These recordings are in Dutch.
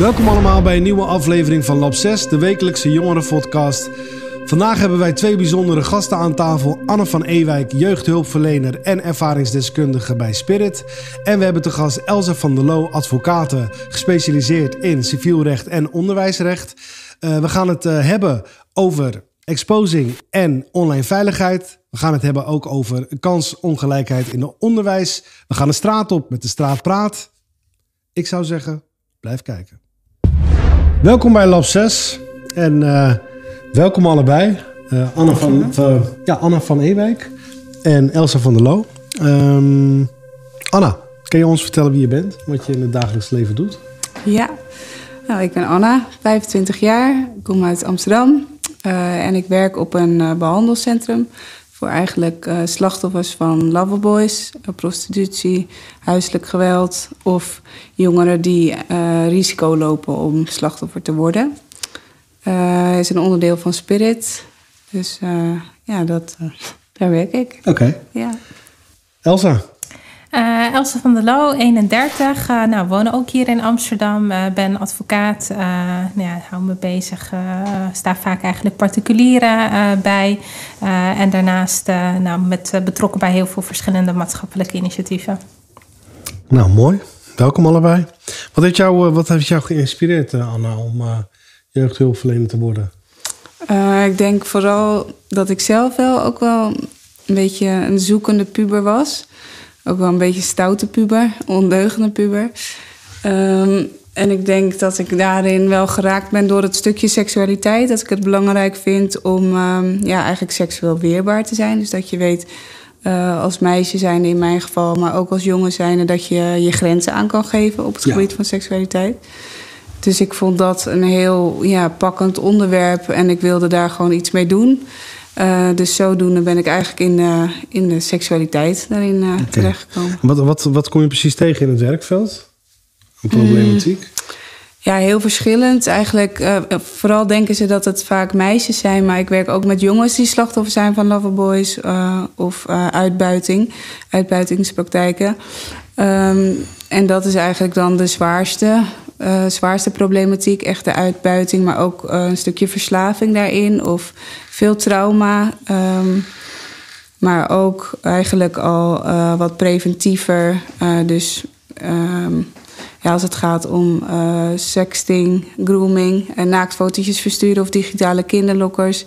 Welkom allemaal bij een nieuwe aflevering van Lab 6, de wekelijkse jongerenpodcast. Vandaag hebben wij twee bijzondere gasten aan tafel. Anne van Ewijk, jeugdhulpverlener en ervaringsdeskundige bij Spirit. En we hebben te gast Elsa van der Loo, advocaten, gespecialiseerd in civielrecht en onderwijsrecht. Uh, we gaan het uh, hebben over exposing en online veiligheid. We gaan het hebben ook over kansongelijkheid in het onderwijs. We gaan de straat op met de straatpraat. Ik zou zeggen, blijf kijken. Welkom bij Lab 6 en uh, welkom allebei. Uh, Anne, van, uh, ja, Anna van Ewijk en Elsa van der Loo. Um, Anna, kan je ons vertellen wie je bent? Wat je in het dagelijks leven doet? Ja, nou, ik ben Anna, 25 jaar. Ik kom uit Amsterdam. Uh, en ik werk op een behandelcentrum voor eigenlijk uh, slachtoffers van loverboys, prostitutie, huiselijk geweld of jongeren die uh, risico lopen om slachtoffer te worden. Uh, is een onderdeel van Spirit. Dus ja, dat, daar werk ik. Oké. Okay. Ja. Elsa, uh, Elsa van der Loo, 31. Uh, nou, woon ook hier in Amsterdam. Uh, ben advocaat. nou ja, hou me bezig. sta vaak eigenlijk particulieren bij. en daarnaast nou, met, betrokken bij heel veel verschillende maatschappelijke initiatieven. Nou, mooi. Welkom allebei. Wat heeft jou, wat heeft jou geïnspireerd, Anna, om jeugdhulpverlener te worden? ik denk vooral dat ik zelf wel ook wel een beetje een zoekende puber was ook wel een beetje stoute puber, ondeugende puber. Um, en ik denk dat ik daarin wel geraakt ben door het stukje seksualiteit. Dat ik het belangrijk vind om um, ja, eigenlijk seksueel weerbaar te zijn. Dus dat je weet uh, als meisje zijn in mijn geval, maar ook als jongen zijn, dat je je grenzen aan kan geven op het ja. gebied van seksualiteit. Dus ik vond dat een heel ja, pakkend onderwerp en ik wilde daar gewoon iets mee doen. Uh, dus zodoende ben ik eigenlijk in, uh, in de seksualiteit daarin uh, okay. terechtgekomen. Wat, wat, wat kom je precies tegen in het werkveld? Een problematiek? Mm, ja, heel verschillend. Eigenlijk, vooral denken ze dat het vaak meisjes zijn, maar ik werk ook met jongens die slachtoffer zijn van loverboys of uitbuiting, uitbuitingspraktijken. Um, en dat is eigenlijk dan de zwaarste, zwaarste problematiek, echt de uitbuiting, maar ook een stukje verslaving daarin of veel trauma. Um, maar ook eigenlijk al uh, wat preventiever. Uh, dus um, ja, als het gaat om uh, sexting, grooming, en naaktfotootjes versturen of digitale kinderlokkers.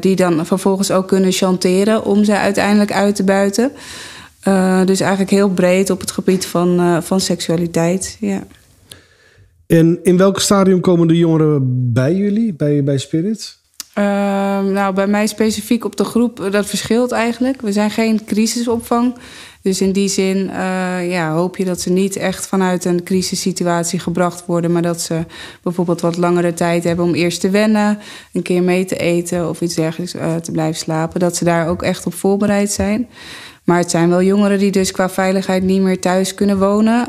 die dan vervolgens ook kunnen chanteren om ze uiteindelijk uit te buiten. dus eigenlijk heel breed op het gebied van, van seksualiteit. Ja. En in welk stadium komen de jongeren bij jullie, bij, bij Spirit? Uh, nou, bij mij specifiek op de groep, eh, dat verschilt eigenlijk. We zijn geen crisisopvang. Dus in die zin uh, ja, hoop je dat ze niet echt vanuit een crisissituatie gebracht worden, maar dat ze bijvoorbeeld wat langere tijd hebben om eerst te wennen, een keer mee te eten of iets dergelijks uh, te blijven slapen. Dat ze daar ook echt op voorbereid zijn. Maar het zijn wel jongeren die dus qua veiligheid niet meer thuis kunnen wonen.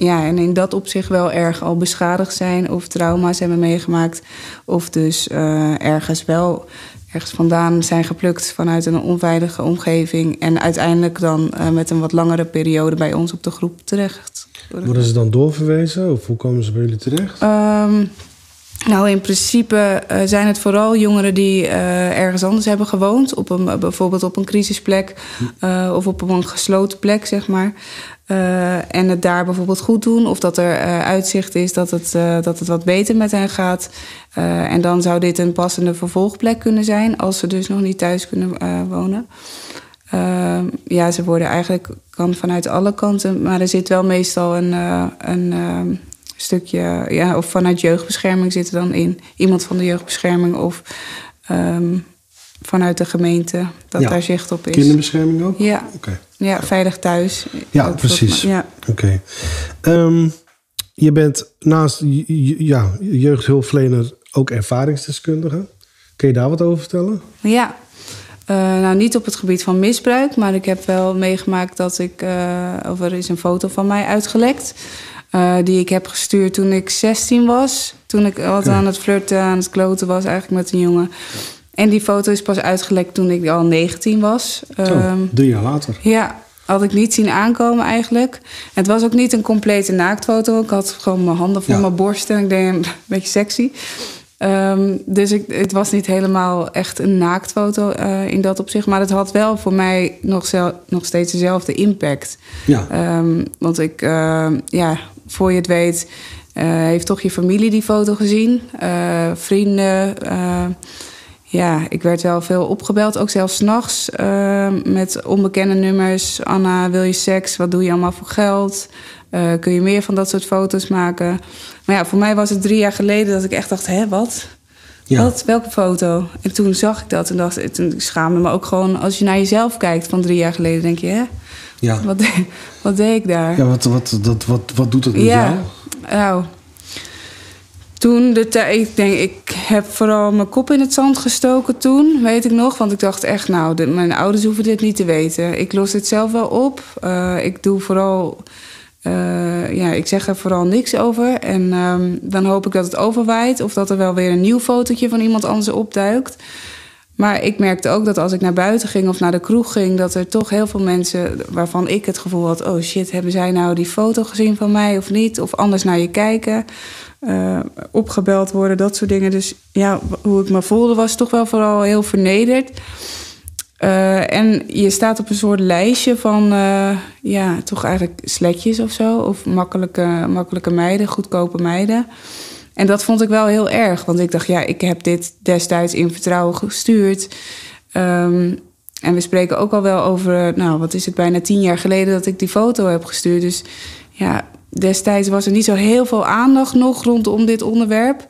Ja, en in dat opzicht wel erg al beschadigd zijn of trauma's hebben meegemaakt. Of dus uh, ergens wel ergens vandaan zijn geplukt vanuit een onveilige omgeving. En uiteindelijk dan uh, met een wat langere periode bij ons op de groep terecht. Worden ze dan doorverwezen of hoe komen ze bij jullie terecht? Um, nou, in principe uh, zijn het vooral jongeren die uh, ergens anders hebben gewoond. Op een, bijvoorbeeld op een crisisplek uh, of op een gesloten plek, zeg maar. Uh, en het daar bijvoorbeeld goed doen. Of dat er uh, uitzicht is dat het, uh, dat het wat beter met hen gaat. en dan zou dit een passende vervolgplek kunnen zijn. Als ze dus nog niet thuis kunnen wonen. ja, ze worden eigenlijk kan vanuit alle kanten. Maar er zit wel meestal een, een stukje... Ja, of vanuit jeugdbescherming zit er dan in. Iemand van de jeugdbescherming of... Um, vanuit de gemeente, dat ja. daar zicht op is. Kinderbescherming ook? Ja, okay. ja veilig thuis. Ja, precies. Ja. Oké. Okay. Um, je bent naast ja, jeugdhulpverlener ook ervaringsdeskundige. Kun je daar wat over vertellen? Ja, uh, nou niet op het gebied van misbruik, maar ik heb wel meegemaakt dat ik, uh, of er is een foto van mij uitgelekt. Uh, die ik heb gestuurd toen ik 16 was. Toen ik wat aan het flirten, aan het kloten was eigenlijk met een jongen. En die foto is pas uitgelekt toen ik al 19 was. Zo, um, drie jaar later. Ja. had ik niet zien aankomen eigenlijk. Het was ook niet een complete naaktfoto. Ik had gewoon mijn handen voor Ja. mijn borst en ik deed een beetje sexy. Ehm, dus ik, het was niet helemaal echt een naaktfoto eh, in dat opzicht. Maar het had wel voor mij nog, zel- nog steeds dezelfde impact. Ja. Ehm, want ik, ja, voor je het weet, eh, heeft toch je familie die foto gezien. Eh, vrienden. Ja, ik werd wel veel opgebeld, ook zelfs s'nachts. eh met onbekende nummers. Anna, wil je seks? Wat doe je allemaal voor geld? Eh, kun je meer van dat soort foto's maken? Maar ja, voor mij was het drie jaar geleden dat ik echt dacht: hè, wat? Ja. Wat? Welke foto? En toen zag ik dat en dacht, toen schaamde me ook gewoon... als je naar jezelf kijkt van drie jaar geleden, denk je... hè, Ja. wat, de- wat deed ik daar? Ja, wat, wat, dat, wat, wat doet het met Ja. jou? Nou, toen de tijd, ik denk, ik heb vooral mijn kop in het zand gestoken toen, weet ik nog. Want ik dacht echt, nou, mijn ouders hoeven dit niet te weten. Ik los dit zelf wel op. Eh, ik doe vooral, eh, ja, ik zeg er vooral niks over. En ehm, dan hoop ik dat het overwaait of dat er wel weer een nieuw fotootje van iemand anders opduikt. Maar ik merkte ook dat als ik naar buiten ging of naar de kroeg ging, dat er toch heel veel mensen waarvan ik het gevoel had: oh shit, hebben zij nou die foto gezien van mij of niet? Of anders naar je kijken, eh, opgebeld worden, dat soort dingen. Dus ja, hoe ik me voelde was toch wel vooral heel vernederd. Eh, en je staat op een soort lijstje van, eh, ja, toch eigenlijk sletjes of zo. Of makkelijke, makkelijke meiden, goedkope meiden. En dat vond ik wel heel erg. Want ik dacht, ja, ik heb dit destijds in vertrouwen gestuurd. Ehm, en we spreken ook al wel over, nou, wat is het, bijna tien jaar geleden dat ik die foto heb gestuurd. Dus ja, destijds was er niet zo heel veel aandacht nog rondom dit onderwerp.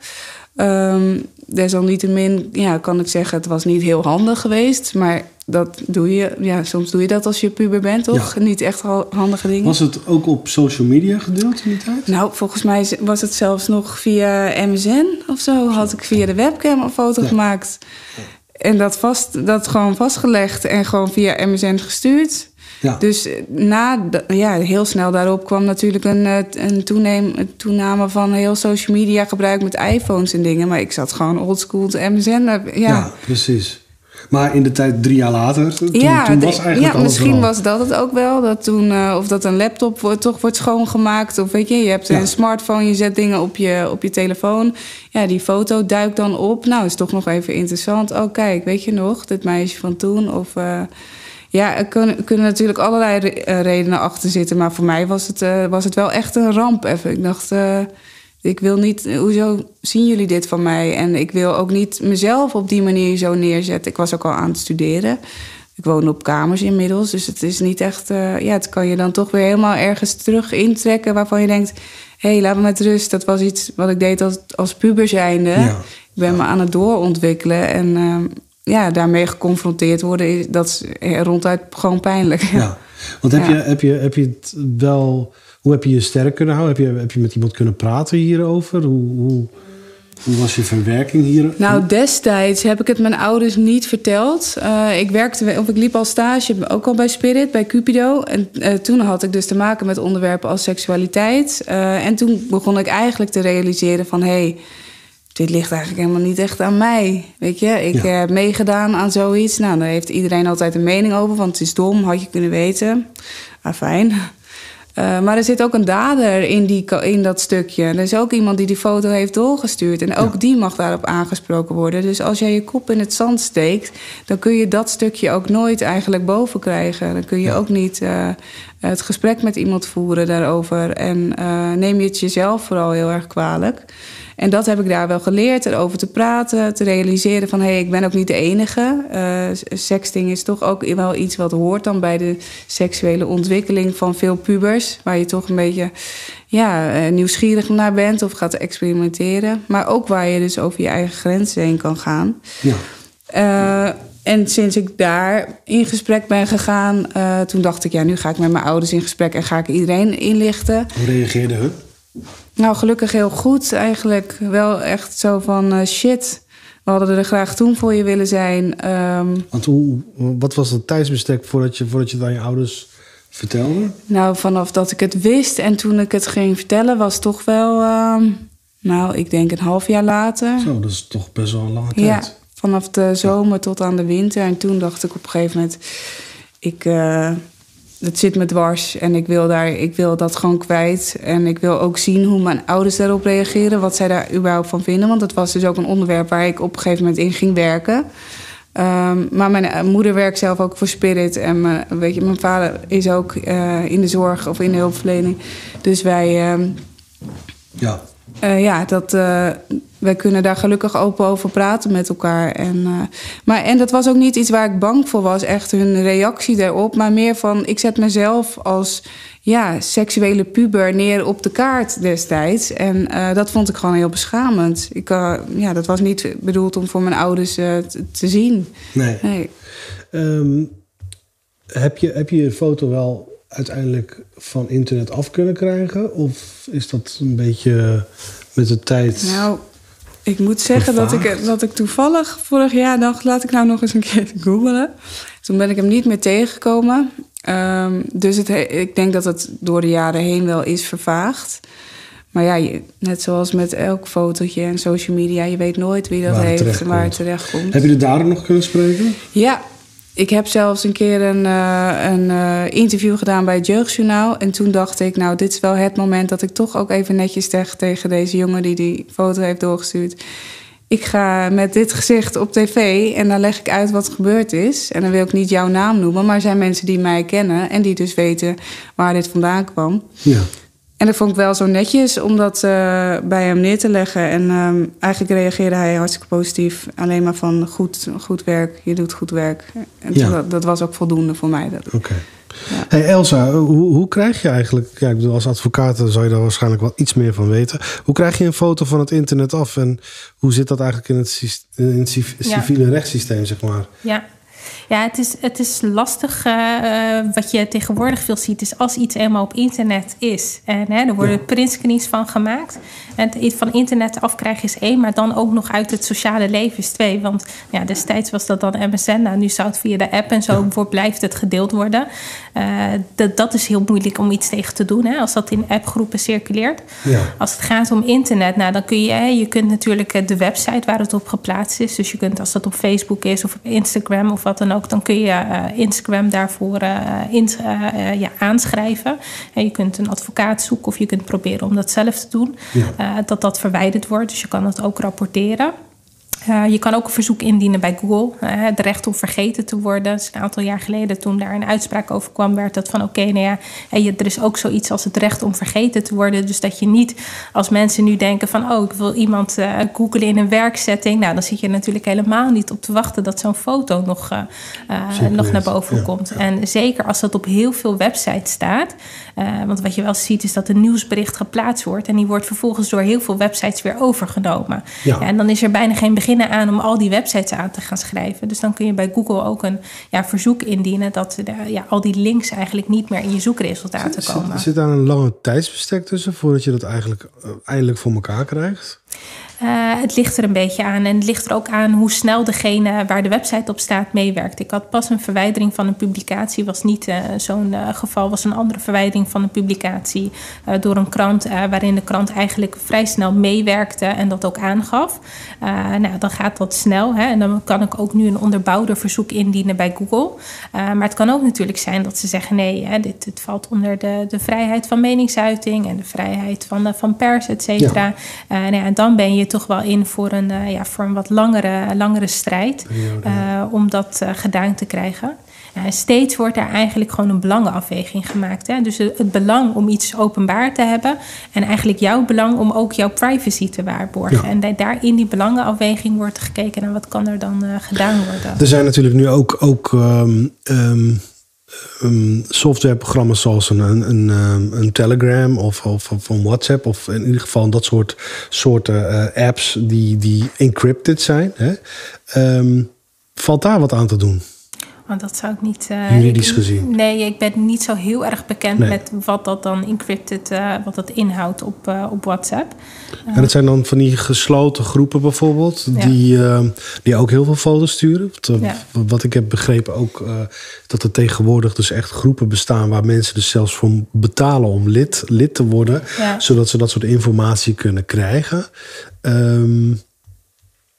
Ehm desalniettemin ja, kan ik zeggen, het was niet heel handig geweest. Maar dat doe je, ja, soms doe je dat als je puber bent, toch? Ja. Niet echt ha- handige dingen. Was het ook op social media gedeeld in die tijd? Nou, volgens mij was het zelfs nog via MSN of zo. Had ik via de webcam een foto Ja. gemaakt. En dat, vast, dat gewoon vastgelegd en gewoon via MSN gestuurd. Ja. Dus eh, na, ja, heel snel daarop kwam natuurlijk een, eh, een, toeneem, een toename van heel social media gebruik met iPhones en dingen. Maar ik zat gewoon oldschool te MSN. eh, ja. Ja, precies. Maar in de tijd drie jaar later, toen, ja, toen was eigenlijk ja misschien was dat het ook wel. Dat toen, of dat een laptop wordt, toch wordt schoongemaakt. Of weet je, je hebt Ja. een smartphone, je zet dingen op je, op je telefoon. Ja, die foto duikt dan op. Nou, is toch nog even interessant. Oh, kijk, weet je nog, dit meisje van toen? Of ja, er kunnen, kunnen natuurlijk allerlei re- eh, redenen achter zitten. Maar voor mij was het, eh, was het wel echt een ramp even. Ik dacht, eh, ik wil niet, hoezo zien jullie dit van mij? En ik wil ook niet mezelf op die manier zo neerzetten. Ik was ook al aan het studeren. Ik woon op kamers inmiddels, dus het is niet echt... ja, het kan je dan toch weer helemaal ergens terug intrekken... waarvan je denkt, hé, hey, laat me met rust. Dat was iets wat ik deed als, als puber zijnde. Ja. Ik ben me aan het doorontwikkelen en... ja, daarmee geconfronteerd worden, is, dat is eh, ronduit gewoon pijnlijk. Ja. Want heb, Ja. je, heb, je, heb je het wel... Hoe heb je je sterk kunnen houden? Heb je, heb je met iemand kunnen praten hierover? Hoe, hoe, hoe was je verwerking hier? Nou, destijds heb ik het mijn ouders niet verteld. Eh, ik werkte, of ik liep al stage, ook al bij Spirit, bij Cupido. En eh, toen had ik dus te maken met onderwerpen als seksualiteit. En toen begon ik eigenlijk te realiseren van... hé, hey, dit ligt eigenlijk helemaal niet echt aan mij. Weet je, ik Ja. heb meegedaan aan zoiets. Nou, daar heeft iedereen altijd een mening over, want het is dom, had je kunnen weten. Ah, fijn. Eh, maar er zit ook een dader in, die, in dat stukje. Er is ook iemand die die foto heeft doorgestuurd. En ook Ja. die mag daarop aangesproken worden. Dus als jij je kop in het zand steekt... dan kun je dat stukje ook nooit eigenlijk boven krijgen. Dan kun je Ja. ook niet eh, het gesprek met iemand voeren daarover. En eh, neem je het jezelf vooral heel erg kwalijk. En dat heb ik daar wel geleerd, erover te praten, te realiseren van hé, hey, ik ben ook niet de enige. Eh, sexting is toch ook wel iets wat hoort dan bij de seksuele ontwikkeling van veel pubers, waar je toch een beetje ja, eh, nieuwsgierig naar bent of gaat experimenteren. Maar ook waar je dus over je eigen grenzen heen kan gaan. Ja. Eh, en sinds ik daar in gesprek ben gegaan, toen dacht ik, ja, nu ga ik met mijn ouders in gesprek en ga ik iedereen inlichten. Hoe reageerde hun? Nou, gelukkig heel goed eigenlijk. Wel echt zo van eh, shit. We hadden er graag toen voor je willen zijn. Ehm, Want hoe, wat was het tijdsbestek voordat je, voordat je het aan je ouders vertelde? nou, vanaf dat ik het wist en toen ik het ging vertellen, was toch wel, ehm, nou, ik denk een half jaar later. Zo, dat is toch best wel een lange tijd. Ja, vanaf de zomer tot aan de winter. En toen dacht ik op een gegeven moment, ik, eh, het zit me dwars en ik wil, daar, ik wil dat gewoon kwijt. En ik wil ook zien hoe mijn ouders daarop reageren, wat zij daar überhaupt van vinden. Want dat was dus ook een onderwerp waar ik op een gegeven moment in ging werken. Um, maar mijn eh, moeder werkt zelf ook voor Spirit. En mijn, weet je, mijn vader is ook uh, in de zorg of in de hulpverlening. Dus wij. Um, ja. Uh, ja, dat, uh, wij kunnen daar gelukkig open over praten met elkaar. En, uh, maar, en dat was ook niet iets waar ik bang voor was, echt hun reactie daarop. Maar meer van, ik zet mezelf als ja, seksuele puber neer op de kaart destijds. En dat vond ik gewoon heel beschamend. Ik, ja, dat was niet bedoeld om voor mijn ouders te, te, zien. Nee. nee. Um, heb, je, heb je je foto wel uiteindelijk van internet af kunnen krijgen? Of is dat een beetje met de tijd. Nou, ik moet zeggen dat ik, dat ik toevallig vorig jaar dacht: laat ik nou nog eens een keer googelen. Toen ben ik hem niet meer tegengekomen. Um, dus het, ik denk dat het door de jaren heen wel is vervaagd. Maar ja, je, net zoals met elk fotootje en social media, je weet nooit wie dat heeft en waar het terecht komt. Heb je de dader nog kunnen spreken? Ja, ik heb zelfs een keer een, uh, een uh, interview gedaan bij het Jeugdjournaal. En toen dacht ik, nou, dit is wel het moment dat ik toch ook even netjes zeg tegen deze jongen die die foto heeft doorgestuurd. Ik ga met dit gezicht op tv en dan leg ik uit wat er gebeurd is. En dan wil ik niet jouw naam noemen, maar er zijn mensen die mij kennen en die dus weten waar dit vandaan kwam. Ja. En dat vond ik wel zo netjes om dat uh, bij hem neer te leggen. En um, eigenlijk reageerde hij hartstikke positief. Alleen maar van goed, goed werk, je doet goed werk. En ja. dat, dat, was ook voldoende voor mij. Oké. Okay. Ja. Hey Elsa, hoe, hoe krijg je eigenlijk... Ja, ik bedoel, als advocaat zou je daar waarschijnlijk wel iets meer van weten. Hoe krijg je een foto van het internet af? En hoe zit dat eigenlijk in het, in het civiele ja. rechtssysteem, zeg maar? Ja, ja, het is, het is lastig. Uh, wat je tegenwoordig veel ziet, is als iets eenmaal op internet is. En hè, er worden ja. printscreens van gemaakt. En het van internet afkrijgen is één, maar dan ook nog uit het sociale leven is twee. Want ja, destijds was dat dan MSN. Nou, nu zou het via de app en zo ja. blijft het gedeeld worden. Uh, dat, dat is heel moeilijk om iets tegen te doen, hè, als dat in appgroepen circuleert. Ja. Als het gaat om internet, nou, dan kun je, hè, je kunt natuurlijk de website waar het op geplaatst is. Dus je kunt, als dat op Facebook is of op Instagram of wat dan ook, dan kun je uh, Instagram daarvoor uh, in, ja, aanschrijven. En je kunt een advocaat zoeken of je kunt proberen om dat zelf te doen. Ja. dat dat verwijderd wordt. Dus je kan het ook rapporteren. Uh, je kan ook een verzoek indienen bij Google. Uh, het recht om vergeten te worden. Een aantal jaar geleden, toen daar een uitspraak over kwam, werd dat van: oké, okay, nou ja, er is ook zoiets als het recht om vergeten te worden. Dus dat je niet als mensen nu denken: van oh, ik wil iemand uh, googlen in een werksetting. Nou, dan zit je natuurlijk helemaal niet op te wachten dat zo'n foto nog, nog naar boven ja, komt. Ja. En zeker als dat op heel veel websites staat. Want wat je wel ziet, is dat een nieuwsbericht geplaatst wordt. En die wordt vervolgens door heel veel websites weer overgenomen. Ja. en dan is er bijna geen begin beginnen aan om al die websites aan te gaan schrijven. Dus dan kun je bij Google ook een ja, verzoek indienen dat ja, al die links eigenlijk niet meer in je zoekresultaten komen. Zit, zit daar een lange tijdsbestek tussen voordat je dat eigenlijk uh, eindelijk voor elkaar krijgt? Uh, het ligt er een beetje aan. En het ligt er ook aan hoe snel degene waar de website op staat meewerkt. Ik had pas een verwijdering van een publicatie. Was niet uh, zo'n uh, geval. Was een andere verwijdering van een publicatie door een krant. waarin de krant eigenlijk vrij snel meewerkte en dat ook aangaf. nou, dan gaat dat snel. Hè, en dan kan ik ook nu een onderbouwder verzoek indienen bij Google. maar het kan ook natuurlijk zijn dat ze zeggen: nee, hè, dit, dit valt onder de, de vrijheid van meningsuiting en de vrijheid van, van pers, et cetera. Ja. nou ja, en dan ben je toch wel in voor een, uh, ja, voor een wat langere, langere strijd uh, om dat uh, gedaan te krijgen. En steeds wordt er eigenlijk gewoon een belangenafweging gemaakt. Hè? Dus het belang om iets openbaar te hebben en eigenlijk jouw belang om ook jouw privacy te waarborgen. Ja. En daar in die belangenafweging wordt gekeken naar wat kan er dan gedaan worden. Er zijn natuurlijk nu ook, ook um, um um, softwareprogramma's zoals een, een, een, een Telegram of, of, of, een WhatsApp, of in ieder geval dat soort soorten uh, apps die, die encrypted zijn. Hè? Um, valt daar wat aan te doen? Want dat zou ik niet. Uh, Juridisch gezien. Nee, ik ben niet zo heel erg bekend nee. met wat dat dan encrypted, uh, wat dat inhoudt op, uh, op WhatsApp. en dat zijn dan van die gesloten groepen bijvoorbeeld, ja. die, die ook heel veel foto's sturen. Wat, ja. wat ik heb begrepen ook dat er tegenwoordig dus echt groepen bestaan waar mensen dus zelfs voor betalen om lid, lid te worden, ja. zodat ze dat soort informatie kunnen krijgen. Um,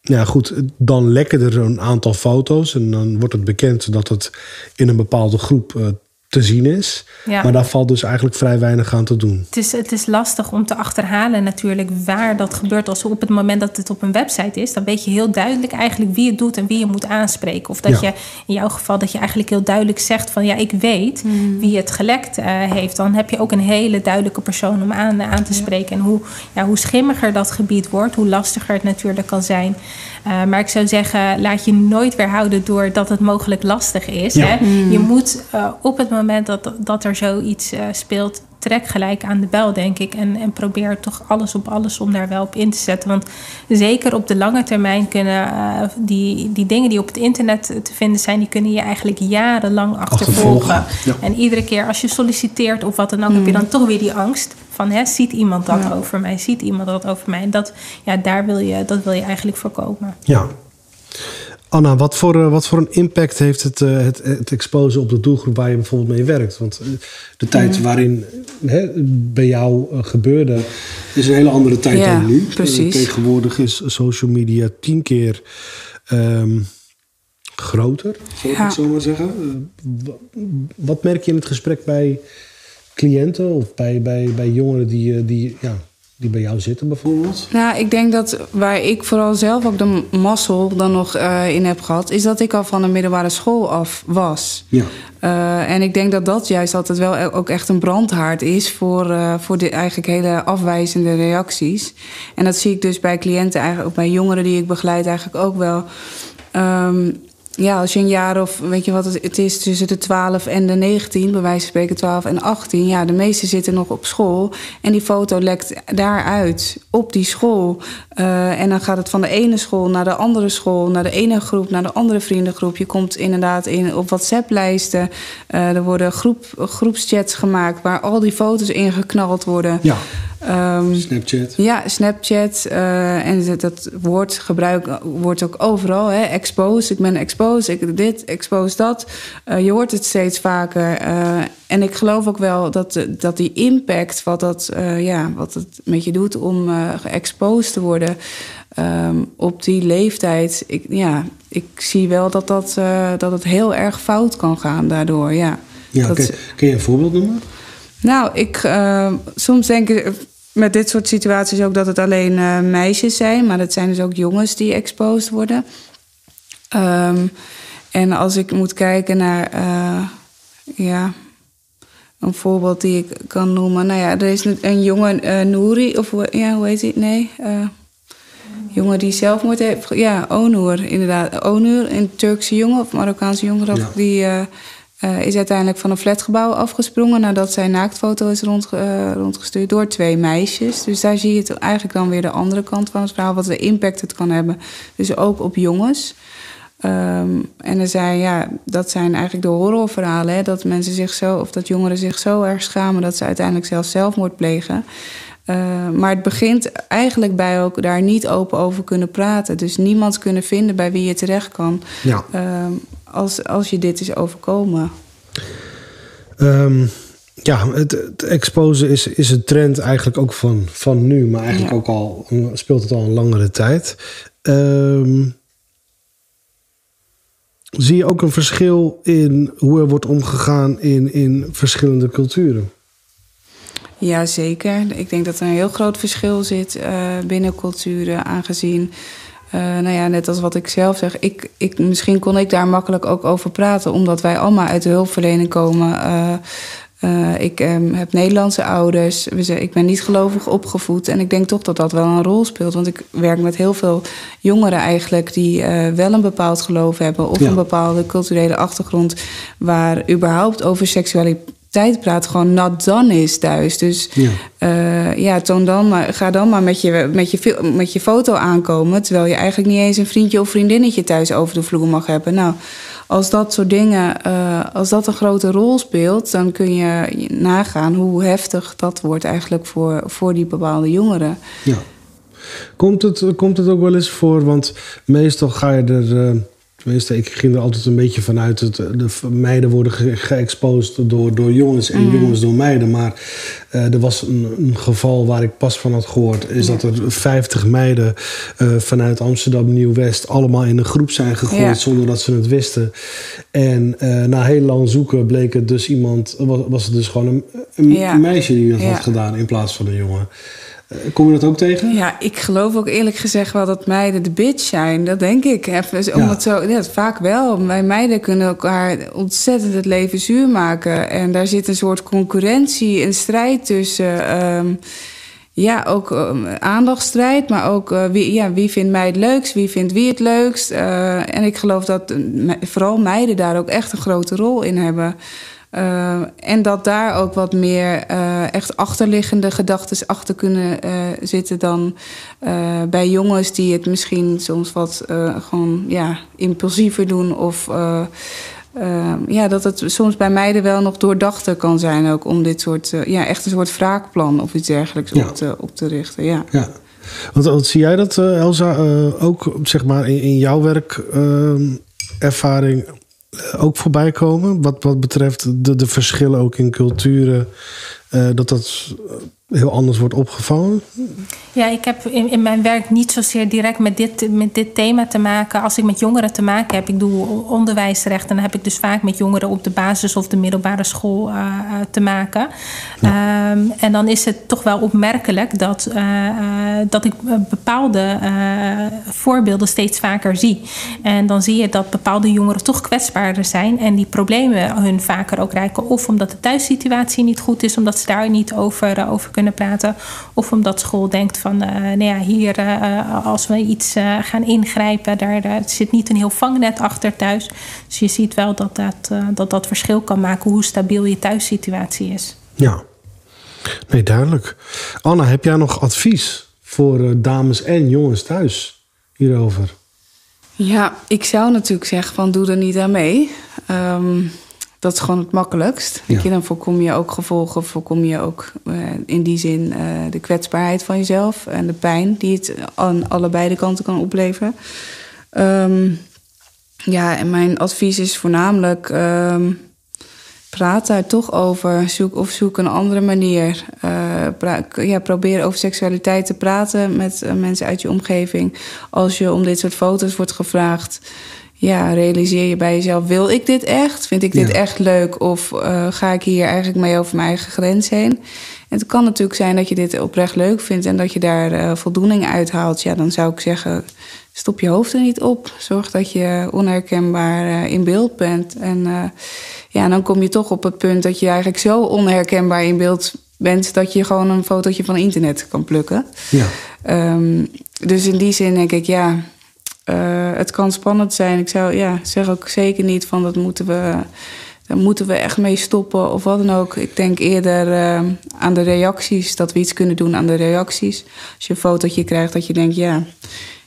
ja, goed, dan lekken er een aantal foto's en dan wordt het bekend dat het in een bepaalde groep uh, te zien is. Ja. Maar daar valt dus eigenlijk vrij weinig aan te doen. Het is, het is lastig om te achterhalen natuurlijk waar dat gebeurt. Als op het moment dat het op een website is, dan weet je heel duidelijk eigenlijk wie het doet en wie je moet aanspreken. Of dat Ja. je in jouw geval dat je eigenlijk heel duidelijk zegt van ja, ik weet wie het gelekt eh, heeft. Dan heb je ook een hele duidelijke persoon om aan, aan te spreken. En hoe, ja, hoe schimmiger dat gebied wordt, hoe lastiger het natuurlijk kan zijn. Eh, maar ik zou zeggen, laat je nooit weerhouden door dat het mogelijk lastig is. Ja. Hè? Je moet eh, op het moment dat, dat er zoiets eh, speelt, trek gelijk aan de bel, denk ik. En, en probeer toch alles op alles om daar wel op in te zetten. Want zeker op de lange termijn kunnen eh, die, die dingen die op het internet te vinden zijn, die kunnen je eigenlijk jarenlang achtervolgen. Achtervolgen, ja. En iedere keer als je solliciteert of wat dan ook, heb je dan toch weer die angst van hè, ziet iemand dat over mij, ziet iemand dat over mij. En dat, ja, daar wil je, dat wil je eigenlijk voorkomen. Ja. Anna, wat voor, eh, wat voor een impact heeft het, eh, het, het exposen op de doelgroep waar je bijvoorbeeld mee werkt? Want eh, de tijd waarin hè, bij jou gebeurde, is een hele andere tijd Ja, dan nu. precies. Tegenwoordig is social media tien keer ehm, groter, zou ik Ja. het zo maar zeggen. Wa- wat merk je in het gesprek bij cliënten of bij, bij, bij jongeren die, die, ja, die bij jou zitten bijvoorbeeld? Nou, ik denk dat waar ik vooral zelf ook de mazzel dan nog eh, in heb gehad, is dat ik al van de middelbare school af was. Ja. Eh, en ik denk dat dat juist altijd wel e- ook echt een brandhaard is voor, eh, voor de eigenlijk hele afwijzende reacties. En dat zie ik dus bij cliënten, eigenlijk ook bij jongeren die ik begeleid, eigenlijk ook wel. Ehm, ja, als je een jaar of weet je wat het, is tussen de 12 en de 19, bij wijze van spreken 12 en 18. Ja, de meesten zitten nog op school. En die foto lekt daaruit op die school. Eh, en dan gaat het van de ene school naar de andere school, naar de ene groep, naar de andere vriendengroep. Je komt inderdaad in, op WhatsApp-lijsten. Eh, er worden groep, groepschats gemaakt waar al die foto's in geknald worden. Ja, Ehm, Snapchat. ja, Snapchat. eh, en dat, dat woord gebruik wordt ook overal. Hè? Expose, ik ben expose, ik dit, expose dat. Eh, je hoort het steeds vaker. eh, en ik geloof ook wel dat, dat die impact, wat, dat, ja, wat het met je doet om geëxposed te worden ehm, op die leeftijd. Ik, ja, ik zie wel dat, dat, dat het heel erg fout kan gaan daardoor. Ja. Ja, Dat- kun, kun je een voorbeeld noemen? Nou, ik, eh, soms denk ik met dit soort situaties ook dat het alleen eh, meisjes zijn, maar het zijn dus ook jongens die exposed worden. Ehm, en als ik moet kijken naar, eh, ja, een voorbeeld die ik kan noemen. Nou ja, er is een, een jongen, eh Nouri, of hoe- ja, hoe heet hij? Nee, eh, jongen die zelfmoord heeft. Ja, Onur, inderdaad. Onur, een Turkse jongen of Marokkaanse jongen, Ja. die eh, is uiteindelijk van een flatgebouw afgesprongen nadat zijn naaktfoto is rond, eh, rondgestuurd door twee meisjes. Dus daar zie je het eigenlijk dan weer de andere kant van het verhaal, wat de impact het kan hebben. Dus ook op jongens. Ehm, en er zijn, ja, dat zijn eigenlijk de horrorverhalen. Hè, dat mensen zich zo, of dat jongeren zich zo erg schamen dat ze uiteindelijk zelfs zelfmoord plegen. Eh, maar het begint eigenlijk bij ook daar niet open over kunnen praten. Dus niemand kunnen vinden bij wie je terecht kan. Ja. ehm, als, als je dit is overkomen. Ehm, ja, het, het exposen is, is een trend eigenlijk ook van, van nu, maar eigenlijk Ja. ook al speelt het al een langere tijd. Ehm, zie je ook een verschil in hoe er wordt omgegaan in, in verschillende culturen? Ja, zeker. Ik denk dat er een heel groot verschil zit eh, binnen culturen, aangezien, eh, nou ja, net als wat ik zelf zeg, ik, ik, misschien kon ik daar makkelijk ook over praten, omdat wij allemaal uit de hulpverlening komen. Eh, eh, ik ehm, heb Nederlandse ouders, ik ben niet gelovig opgevoed en ik denk toch dat dat wel een rol speelt, want ik werk met heel veel jongeren eigenlijk die wel een bepaald geloof hebben of Ja. een bepaalde culturele achtergrond waar überhaupt over seksualiteit praat gewoon not done is thuis. Dus Ja. eh, ja, toon dan maar, ga dan maar met je, met, je, met je foto aankomen. Terwijl je eigenlijk niet eens een vriendje of vriendinnetje thuis over de vloer mag hebben. Nou, als dat soort dingen, eh, als dat een grote rol speelt, dan kun je nagaan hoe heftig dat wordt eigenlijk voor, voor die bepaalde jongeren. Ja. Komt het, komt het ook wel eens voor? Want meestal ga je er. eh, Tenminste, ik ging er altijd een beetje vanuit dat de meiden worden ge geëxposed door, door jongens en jongens door meiden. Maar uh, er was een, een, geval waar ik pas van had gehoord. Is dat er 50 meiden uh, vanuit Amsterdam Nieuw-West allemaal in een groep zijn gegooid ja. zonder dat ze het wisten. En uh, na heel lang zoeken bleek het dus iemand, was, was het dus gewoon een, een ja. meisje die dat had gedaan in plaats van een jongen. Eh, kom je dat ook tegen? Ja, ik geloof ook eerlijk gezegd wel dat meiden de bitch zijn. Dat denk ik. Even, om het zo, ja, vaak wel. Wij meiden kunnen elkaar ontzettend het leven zuur maken. En daar zit een soort concurrentie en strijd tussen. Um, ja, ook um, aandachtstrijd, maar ook uh, wie, ja, wie vindt mij het leukst, wie vindt wie het leukst. Uh, en ik geloof dat vooral meiden daar ook echt een grote rol in hebben. Uh, en dat daar ook wat meer uh, echt achterliggende gedachten achter kunnen uh, zitten dan bij jongens die het misschien soms wat gewoon ja, impulsiever doen. Of ja, dat het soms bij meiden wel nog doordachter kan zijn ook om dit soort, ja, echt een soort wraakplan of iets dergelijks ja. op, te, op te richten. Ja. ja. Want, wat zie jij dat, Elsa, ook zeg maar in, in jouw werkervaring ook voorbij komen. Wat, wat betreft de, de verschillen ook in culturen. Uh, dat dat heel anders wordt opgevangen? Ja, ik heb in, in, mijn werk niet zozeer direct met dit, met dit thema te maken. Als ik met jongeren te maken heb, ik doe onderwijsrecht... en dan heb ik dus vaak met jongeren op de basis of de middelbare school uh, te maken. Ja. Um, en dan is het toch wel opmerkelijk dat, uh, dat ik bepaalde voorbeelden steeds vaker zie. En dan zie je dat bepaalde jongeren toch kwetsbaarder zijn... en die problemen hun vaker ook reiken. Of omdat de thuissituatie niet goed is, omdat ze daar niet over, over kunnen kunnen praten. Of omdat school denkt van, uh, nou ja, hier uh, als we iets uh, gaan ingrijpen, daar, daar, zit niet een heel vangnet achter thuis. Dus je ziet wel dat dat, dat, dat verschil kan maken hoe stabiel je thuissituatie is. Ja, nee, duidelijk. Anna, heb jij nog advies voor dames en jongens thuis hierover? Ja, ik zou natuurlijk zeggen van doe er niet aan mee. Um, dat is gewoon het makkelijkst. Ja. Dan voorkom je ook gevolgen, voorkom je ook uh, in die zin uh, de kwetsbaarheid van jezelf en de pijn die het aan allebei de kanten kan opleveren. Um, ja, en mijn advies is voornamelijk: um, praat daar toch over. Zoek of zoek een andere manier. Uh, ja, probeer over seksualiteit te praten met mensen uit je omgeving. Als je om dit soort foto's wordt gevraagd ja, realiseer je bij jezelf: wil ik dit echt? Vind ik dit ja. echt leuk? Of uh, ga ik hier eigenlijk mee over mijn eigen grens heen? En het kan natuurlijk zijn dat je dit oprecht leuk vindt en dat je daar uh, voldoening uit haalt. Ja, dan zou ik zeggen: stop je hoofd er niet op. Zorg dat je onherkenbaar uh, in beeld bent. En ja, dan kom je toch op het punt dat je eigenlijk zo onherkenbaar in beeld bent dat je gewoon een fotootje van internet kan plukken. Ja. Um, dus in die zin denk ik, ja uh, het kan spannend zijn. Ik zou ja, zeg ook zeker niet van dat moeten we, daar moeten we echt mee stoppen of wat dan ook. Ik denk eerder uh, aan de reacties, dat we iets kunnen doen aan de reacties. Als je een fotootje krijgt dat je denkt, ja,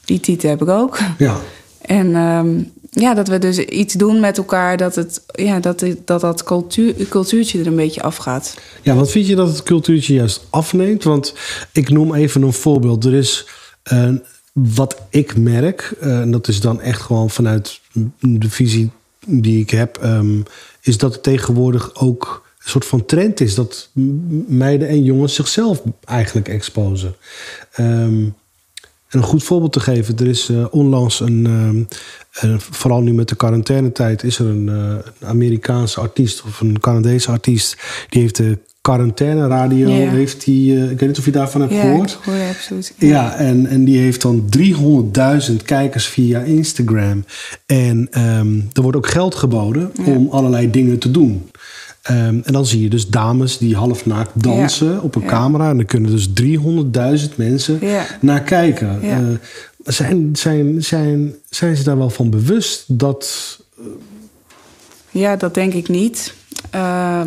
die titel heb ik ook. Ja. En um, ja, dat we dus iets doen met elkaar dat het, ja, dat, dat, dat cultuur, cultuurtje er een beetje afgaat. Ja, wat vind je dat het cultuurtje juist afneemt? Want ik noem even een voorbeeld. Er is een wat ik merk, uh, en dat is dan echt gewoon vanuit de visie die ik heb, um, is dat het tegenwoordig ook een soort van trend is dat meiden en jongens zichzelf eigenlijk exposen. En een goed voorbeeld te geven, er is uh, onlangs een, um, uh, vooral nu met de quarantainetijd, is er een, uh, een Amerikaanse artiest of een Canadese artiest, die heeft de quarantaine radio yeah. heeft hij, uh, ik weet niet of je daarvan hebt ja, gehoord. Ja, hoor absoluut. Ja, ja en, en die heeft dan 300.000 kijkers via Instagram. En um, er wordt ook geld geboden ja. om allerlei dingen te doen. Um, en dan zie je dus dames die half naakt dansen op een camera. En dan kunnen dus 300.000 mensen naar kijken. Uh, zijn, zijn, zijn, zijn ze daar wel van bewust dat... Uh... Ja, dat denk ik niet. Uh,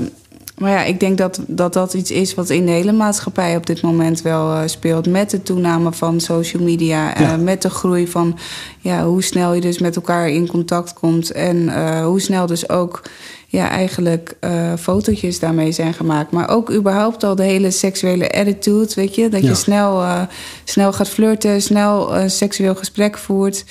maar ja, ik denk dat, dat dat iets is wat in de hele maatschappij op dit moment wel uh, speelt. Met de toename van social media, ja. uh, met de groei van ja, hoe snel je dus met elkaar in contact komt. En uh, hoe snel dus ook ja, eigenlijk fotootjes daarmee zijn gemaakt. Maar ook überhaupt al de hele seksuele attitude, weet je. Dat ja. je snel, snel gaat flirten, snel een seksueel gesprek voert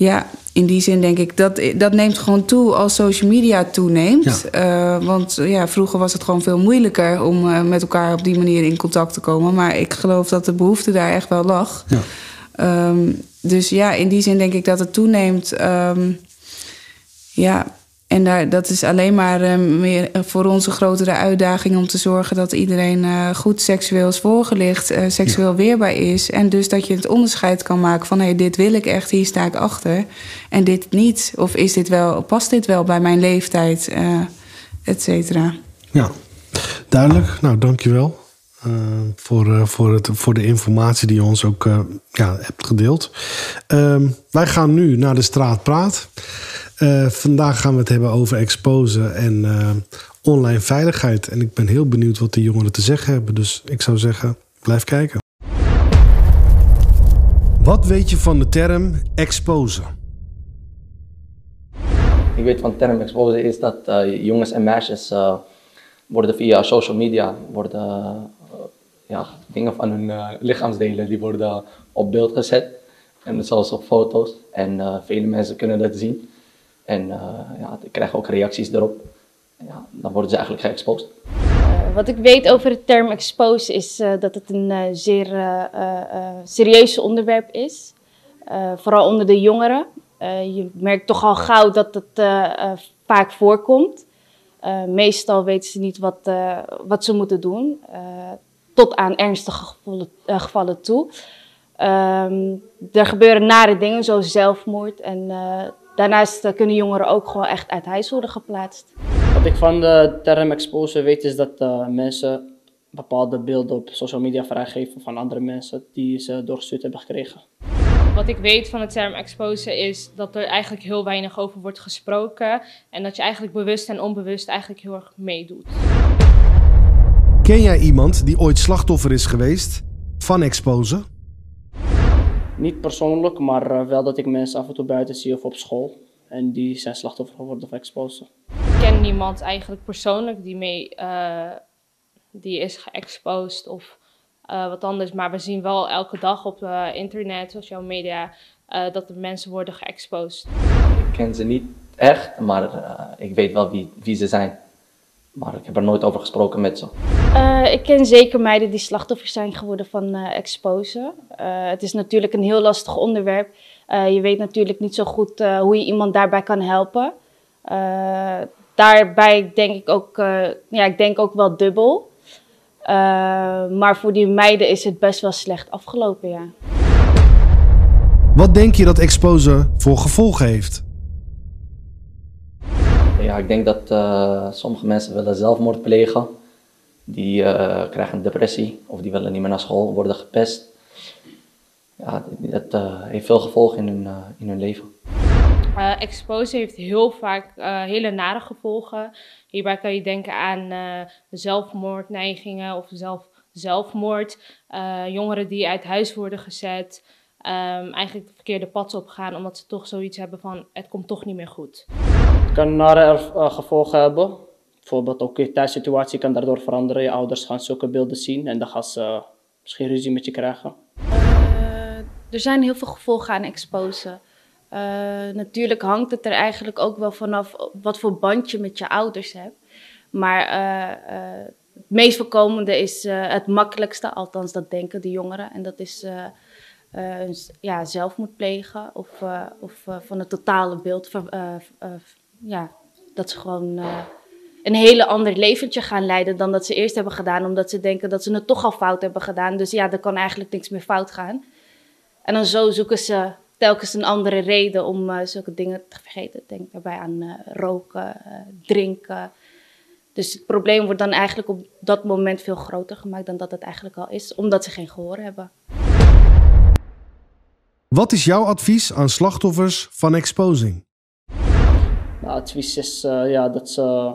Ja, in die zin denk ik dat dat neemt gewoon toe als social media toeneemt. Ja. Uh, want ja, vroeger was het gewoon veel moeilijker om uh, met elkaar op die manier in contact te komen. Maar ik geloof dat de behoefte daar echt wel lag. Ja. Um, dus ja, in die zin denk ik dat het toeneemt. Um, ja, en daar, dat is alleen maar uh, meer voor ons een grotere uitdaging om te zorgen dat iedereen uh, goed seksueel is voorgelicht, uh, seksueel ja. weerbaar is. En dus dat je het onderscheid kan maken van hé, hey, dit wil ik echt, hier sta ik achter. En dit niet. Of is dit wel, past dit wel bij mijn leeftijd, et cetera. Ja, duidelijk. Nou, dankjewel. Uh, voor, voor, het, voor de informatie die je ons ook uh, ja, hebt gedeeld. Uh, wij gaan nu naar de straat praat. Uh, vandaag gaan we het hebben over exposen en uh, online veiligheid. En ik ben heel benieuwd wat de jongeren te zeggen hebben. Dus ik zou zeggen, blijf kijken. Wat weet je van de term exposen? Ik weet van de term exposen is dat uh, jongens en meisjes worden via social media worden, ja, dingen van hun lichaamsdelen die worden op beeld gezet. En zelfs op foto's. En vele mensen kunnen dat zien. En uh, ja, ik krijg ook reacties erop. Ja, dan worden ze eigenlijk geëxposed. Uh, wat ik weet over de term expose is uh, dat het een zeer serieus onderwerp is. vooral onder de jongeren. je merkt toch al gauw dat het vaak voorkomt. meestal weten ze niet wat, wat ze moeten doen. tot aan ernstige gevallen, gevallen toe. Um, er gebeuren nare dingen zoals zelfmoord en Daarnaast eh, kunnen jongeren ook gewoon echt uit huis worden geplaatst. Wat ik van de term expose weet is dat uh, mensen bepaalde beelden op social media vrijgeven van andere mensen die ze doorgestuurd hebben gekregen. Wat ik weet van de term expose is dat er eigenlijk heel weinig over wordt gesproken en dat je eigenlijk bewust en onbewust eigenlijk heel erg meedoet. Ken jij iemand die ooit slachtoffer is geweest van expose? Niet persoonlijk, maar uh, wel dat ik mensen af en toe buiten zie of op school. En die zijn slachtoffer geworden van exposed. Ik ken niemand eigenlijk persoonlijk die, mee, uh, die is geëxposed of uh, wat anders. Maar we zien wel elke dag op internet, sociale media, dat er mensen worden geëxposed. Ik ken ze niet echt, maar ik weet wel wie, wie ze zijn. Maar ik heb er nooit over gesproken met ze. Uh, ik ken zeker meiden die slachtoffer zijn geworden van uh, exposen. Uh, het is natuurlijk een heel lastig onderwerp. je weet natuurlijk niet zo goed hoe je iemand daarbij kan helpen. daarbij denk ik ook, ja, ik denk ook wel dubbel. maar voor die meiden is het best wel slecht afgelopen, ja. Wat denk je dat exposen voor gevolgen heeft? Ja, ik denk dat uh, sommige mensen willen zelfmoord plegen. Die uh, krijgen een depressie of die willen niet meer naar school, worden gepest. Ja, dat uh, heeft veel gevolgen in hun, in hun leven. Expose heeft heel vaak hele nare gevolgen. Hierbij kan je denken aan zelfmoordneigingen of zelf, zelfmoord. jongeren die uit huis worden gezet. Um, eigenlijk het verkeerde pad op gaan omdat ze toch zoiets hebben van het komt toch niet meer goed. Het kan nare uh, gevolgen hebben. Bijvoorbeeld ook je thuissituatie kan daardoor veranderen. Je ouders gaan zulke beelden zien en dan gaan ze uh, misschien ruzie met je krijgen. Uh, er zijn heel veel gevolgen aan exposen. natuurlijk hangt het er eigenlijk ook wel vanaf wat voor band je met je ouders hebt. Maar het meest voorkomende is het makkelijkste, althans dat denken de jongeren. En dat is ja, zelf moet plegen of, of van het totale beeld. Ja, dat ze gewoon een hele ander leventje gaan leiden dan dat ze eerst hebben gedaan, omdat ze denken dat ze het toch al fout hebben gedaan. Dus ja, er kan eigenlijk niks meer fout gaan. En dan zo zoeken ze telkens een andere reden om zulke dingen te vergeten. Denk daarbij aan roken, drinken. Dus het probleem wordt dan eigenlijk op dat moment veel groter gemaakt dan dat het eigenlijk al is, omdat ze geen gehoor hebben. Wat is jouw advies aan slachtoffers van exposing? Nou, advies is uh, ja, dat ze.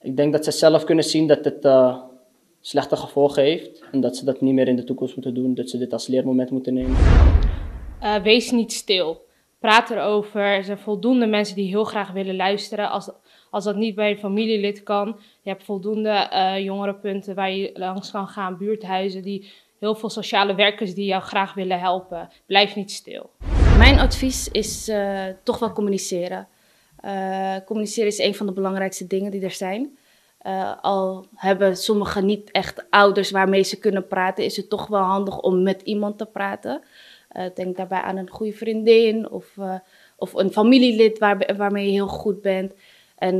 Ik denk dat ze zelf kunnen zien dat het uh, slechte gevolgen heeft. En dat ze dat niet meer in de toekomst moeten doen. Dat ze dit als leermoment moeten nemen. Uh, wees niet stil. Praat erover. Er zijn voldoende mensen die heel graag willen luisteren. Als, als dat niet bij een familielid kan. Je hebt voldoende jongerenpunten waar je langs kan gaan. Buurthuizen die heel veel sociale werkers die jou graag willen helpen. Blijf niet stil. Mijn advies is toch wel communiceren. communiceren is een van de belangrijkste dingen die er zijn. al hebben sommigen niet echt ouders waarmee ze kunnen praten, is het toch wel handig om met iemand te praten. denk daarbij aan een goede vriendin of, of een familielid waar, waarmee je heel goed bent. En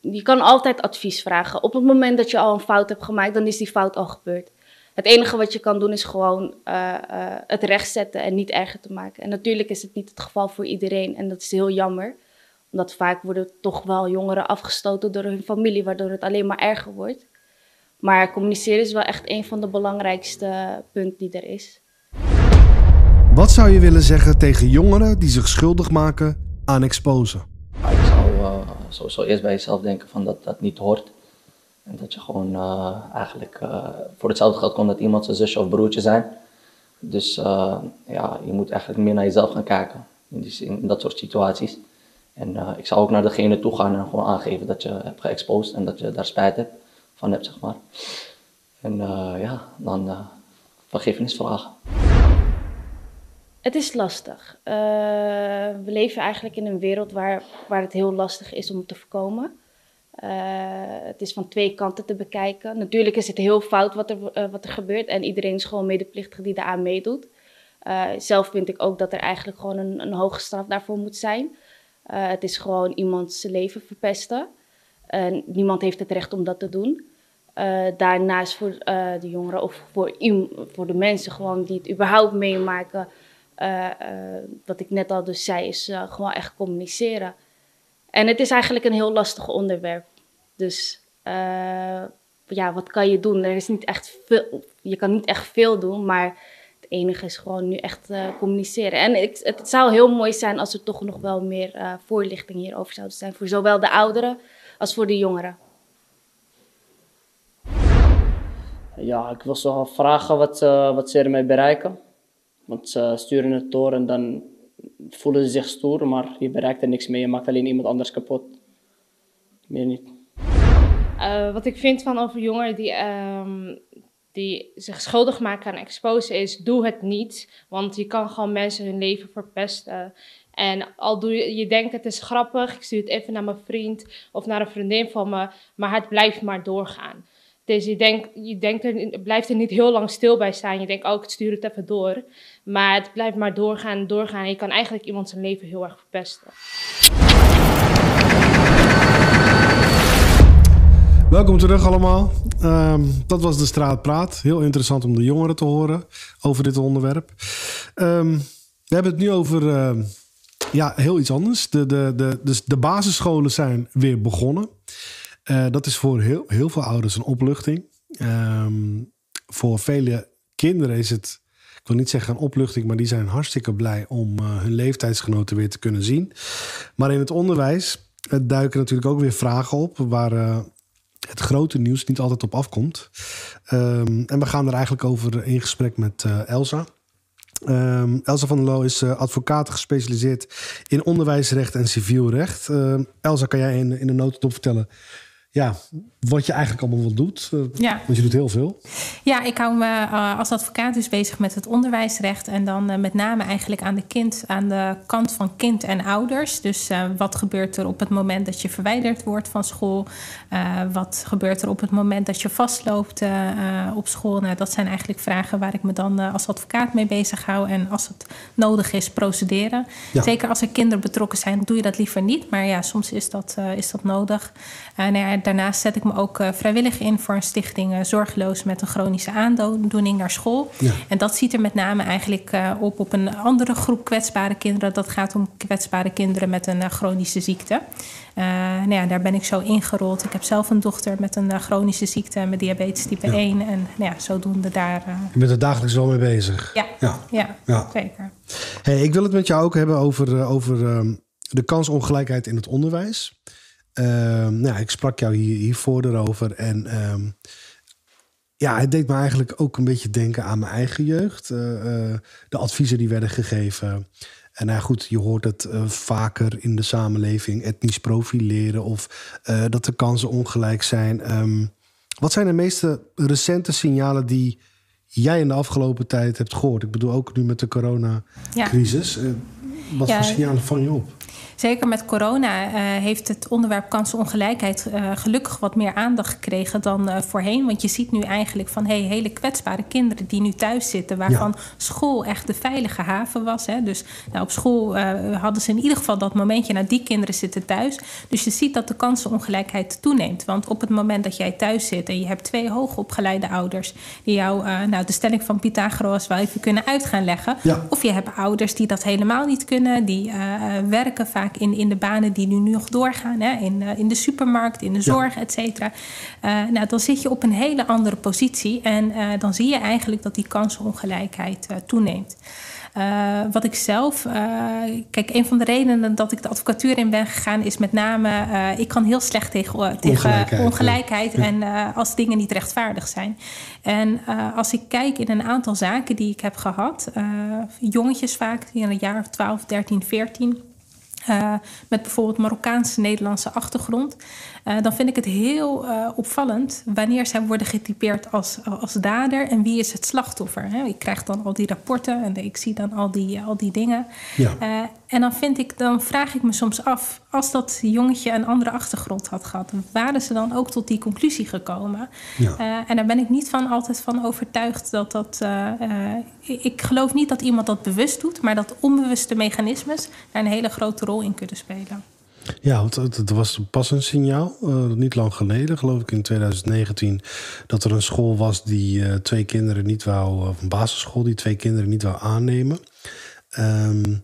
je kan altijd advies vragen. Op het moment dat je al een fout hebt gemaakt, dan is die fout al gebeurd. Het enige wat je kan doen is gewoon uh, uh, het rechtzetten en niet erger te maken. En natuurlijk is het niet het geval voor iedereen en dat is heel jammer. Omdat vaak worden toch wel jongeren afgestoten door hun familie, waardoor het alleen maar erger wordt. Maar communiceren is wel echt een van de belangrijkste punten die er is. Wat zou je willen zeggen tegen jongeren die zich schuldig maken aan exposen? sowieso eerst bij jezelf denken van dat dat niet hoort. En dat je gewoon uh, eigenlijk uh, voor hetzelfde geld kon dat iemand zijn zusje of broertje zijn. Dus uh, ja, je moet eigenlijk meer naar jezelf gaan kijken in, die, in dat soort situaties. En ik zou ook naar degene toe gaan en gewoon aangeven dat je hebt geëxposed en dat je daar spijt hebt van hebt, zeg maar. En ja, dan vergiffenis vragen. Het is lastig. We leven eigenlijk in een wereld waar, waar het heel lastig is om te voorkomen. Uh, het is van twee kanten te bekijken. Natuurlijk is het heel fout wat er, uh, wat er gebeurt en iedereen is gewoon medeplichtig die daaraan meedoet. zelf vind ik ook dat er eigenlijk gewoon een, een hoge straf daarvoor moet zijn. het is gewoon iemands leven verpesten. En niemand heeft het recht om dat te doen. daarnaast voor de jongeren of voor, voor de mensen gewoon die het überhaupt meemaken wat ik net al dus zei, is gewoon echt communiceren. En het is eigenlijk een heel lastig onderwerp. Dus ja, wat kan je doen? Er is niet echt veel, je kan niet echt veel doen, maar het enige is gewoon nu echt communiceren. En ik, het zou heel mooi zijn als er toch nog wel meer voorlichting hierover zou zijn. Voor zowel de ouderen als voor de jongeren. Ja, ik wil zo vragen wat, wat ze ermee bereiken. Want ze sturen het door en dan voelen ze zich stoer, maar je bereikt er niks mee. Je maakt alleen iemand anders kapot. Meer niet. Uh, wat ik vind van over jongeren die, um, die zich schuldig maken aan exposen is, doe het niet. Want je kan gewoon mensen hun leven verpesten. En al doe je, je denkt het is grappig, ik stuur het even naar mijn vriend of naar een vriendin van me, maar het blijft maar doorgaan. Dus je, denkt, je denkt er, blijft er niet heel lang stil bij staan. Je denkt, oh, ik stuur het even door. Maar het blijft maar doorgaan en doorgaan. Je kan eigenlijk iemand zijn leven heel erg verpesten. Welkom terug allemaal. Um, dat was de Straat Praat. Heel interessant om de jongeren te horen over dit onderwerp. Um, we hebben het nu over uh, ja, heel iets anders. De, de, de, dus de basisscholen zijn weer begonnen. Uh, dat is voor heel, heel veel ouders een opluchting. Um, voor vele kinderen is het, ik wil niet zeggen een opluchting, maar die zijn hartstikke blij om uh, hun leeftijdsgenoten weer te kunnen zien. Maar in het onderwijs uh, duiken natuurlijk ook weer vragen op waar het grote nieuws niet altijd op afkomt. Um, en we gaan er eigenlijk over in gesprek met Elsa. Um, Elsa van der Loo is advocaat gespecialiseerd in onderwijsrecht en civiel recht. Elsa, kan jij in, in de notendop vertellen ja, wat je eigenlijk allemaal wel doet. Eh, ja. Want je doet heel veel. Ja, ik hou me uh, als advocaat dus bezig met het onderwijsrecht. En dan uh, met name eigenlijk aan de kind, aan de kant van kind en ouders. Dus uh, wat gebeurt er op het moment dat je verwijderd wordt van school? wat gebeurt er op het moment dat je vastloopt op school? Nou, dat zijn eigenlijk vragen waar ik me dan als advocaat mee bezig hou. En als het nodig is, procederen. Ja. Zeker als er kinderen betrokken zijn, doe je dat liever niet. Maar ja, soms is dat, is dat nodig. nou ja, daarnaast zet ik me ook uh, vrijwillig in voor een stichting uh, Zorgeloos met een chronische aandoening naar school. Ja. En dat ziet er met name eigenlijk uh, op op een andere groep kwetsbare kinderen. Dat gaat om kwetsbare kinderen met een chronische ziekte. nou ja, daar ben ik zo ingerold. Ik heb zelf een dochter met een chronische ziekte, met diabetes type ja. 1. En nou ja, zodoende daar. Je bent er dagelijks wel mee bezig. Ja, ja. ja, ja. zeker. Hey, ik wil het met jou ook hebben over, over um, de kansongelijkheid in het onderwijs. Um, nou, ik sprak jou hier, hiervoor erover. En um, ja, het deed me eigenlijk ook een beetje denken aan mijn eigen jeugd. Uh, uh, de adviezen die werden gegeven. En nou goed, je hoort het uh, vaker in de samenleving, etnisch profileren of dat de kansen ongelijk zijn. Um, wat zijn de meeste recente signalen die jij in de afgelopen tijd hebt gehoord? Ik bedoel ook nu met de coronacrisis. Ja. Wat Ja. voor signalen vang je op? Zeker met corona eh, heeft het onderwerp kansenongelijkheid eh, gelukkig wat meer aandacht gekregen dan eh, voorheen. Want je ziet nu eigenlijk van hey, hele kwetsbare kinderen die nu thuis zitten, waarvan school echt de veilige haven was. Hè. Dus nou, op school hadden ze in ieder geval dat momentje, nou die kinderen zitten thuis. Dus je ziet dat de kansenongelijkheid toeneemt. Want op het moment dat jij thuis zit en je hebt twee hoogopgeleide ouders die jou nou, de stelling van Pythagoras wel even kunnen uit gaan leggen. Ja. Of je hebt ouders die dat helemaal niet kunnen, die werken vaak in, in de banen die nu nog doorgaan, hè, in, eh, in de supermarkt, in de zorg, et cetera. Eh, nou, dan zit je op een hele andere positie en eh, dan zie je eigenlijk dat die kansenongelijkheid toeneemt. Wat ik zelf, kijk, een van de redenen dat ik de advocatuur in ben gegaan is met name, ik kan heel slecht tegen, tegen Ongelijkheid, ongelijkheid, ja. en als dingen niet rechtvaardig zijn. En als ik kijk in een aantal zaken die ik heb gehad, eh, jongetjes vaak, die in een jaar of 12, 13, 14. Eh, met bijvoorbeeld Marokkaanse-Nederlandse achtergrond. Eh, dan vind ik het heel eh, opvallend wanneer zij worden getypeerd als, als dader en wie is het slachtoffer. Hè? Ik krijg dan al die rapporten en ik zie dan al die, al die dingen. Ja. Eh, en dan, vind ik, dan vraag ik me soms af, als dat jongetje een andere achtergrond had gehad, waren ze dan ook tot die conclusie gekomen? Ja. En daar ben ik niet van altijd van overtuigd dat dat. ik ik geloof niet dat iemand dat bewust doet, maar dat onbewuste mechanismes daar een hele grote rol in kunnen spelen. Ja, want het, was pas een signaal, eh, niet lang geleden, geloof ik in 2019, dat er een school was die eh, twee kinderen niet wou, of een basisschool die twee kinderen niet wou aannemen. Ehm,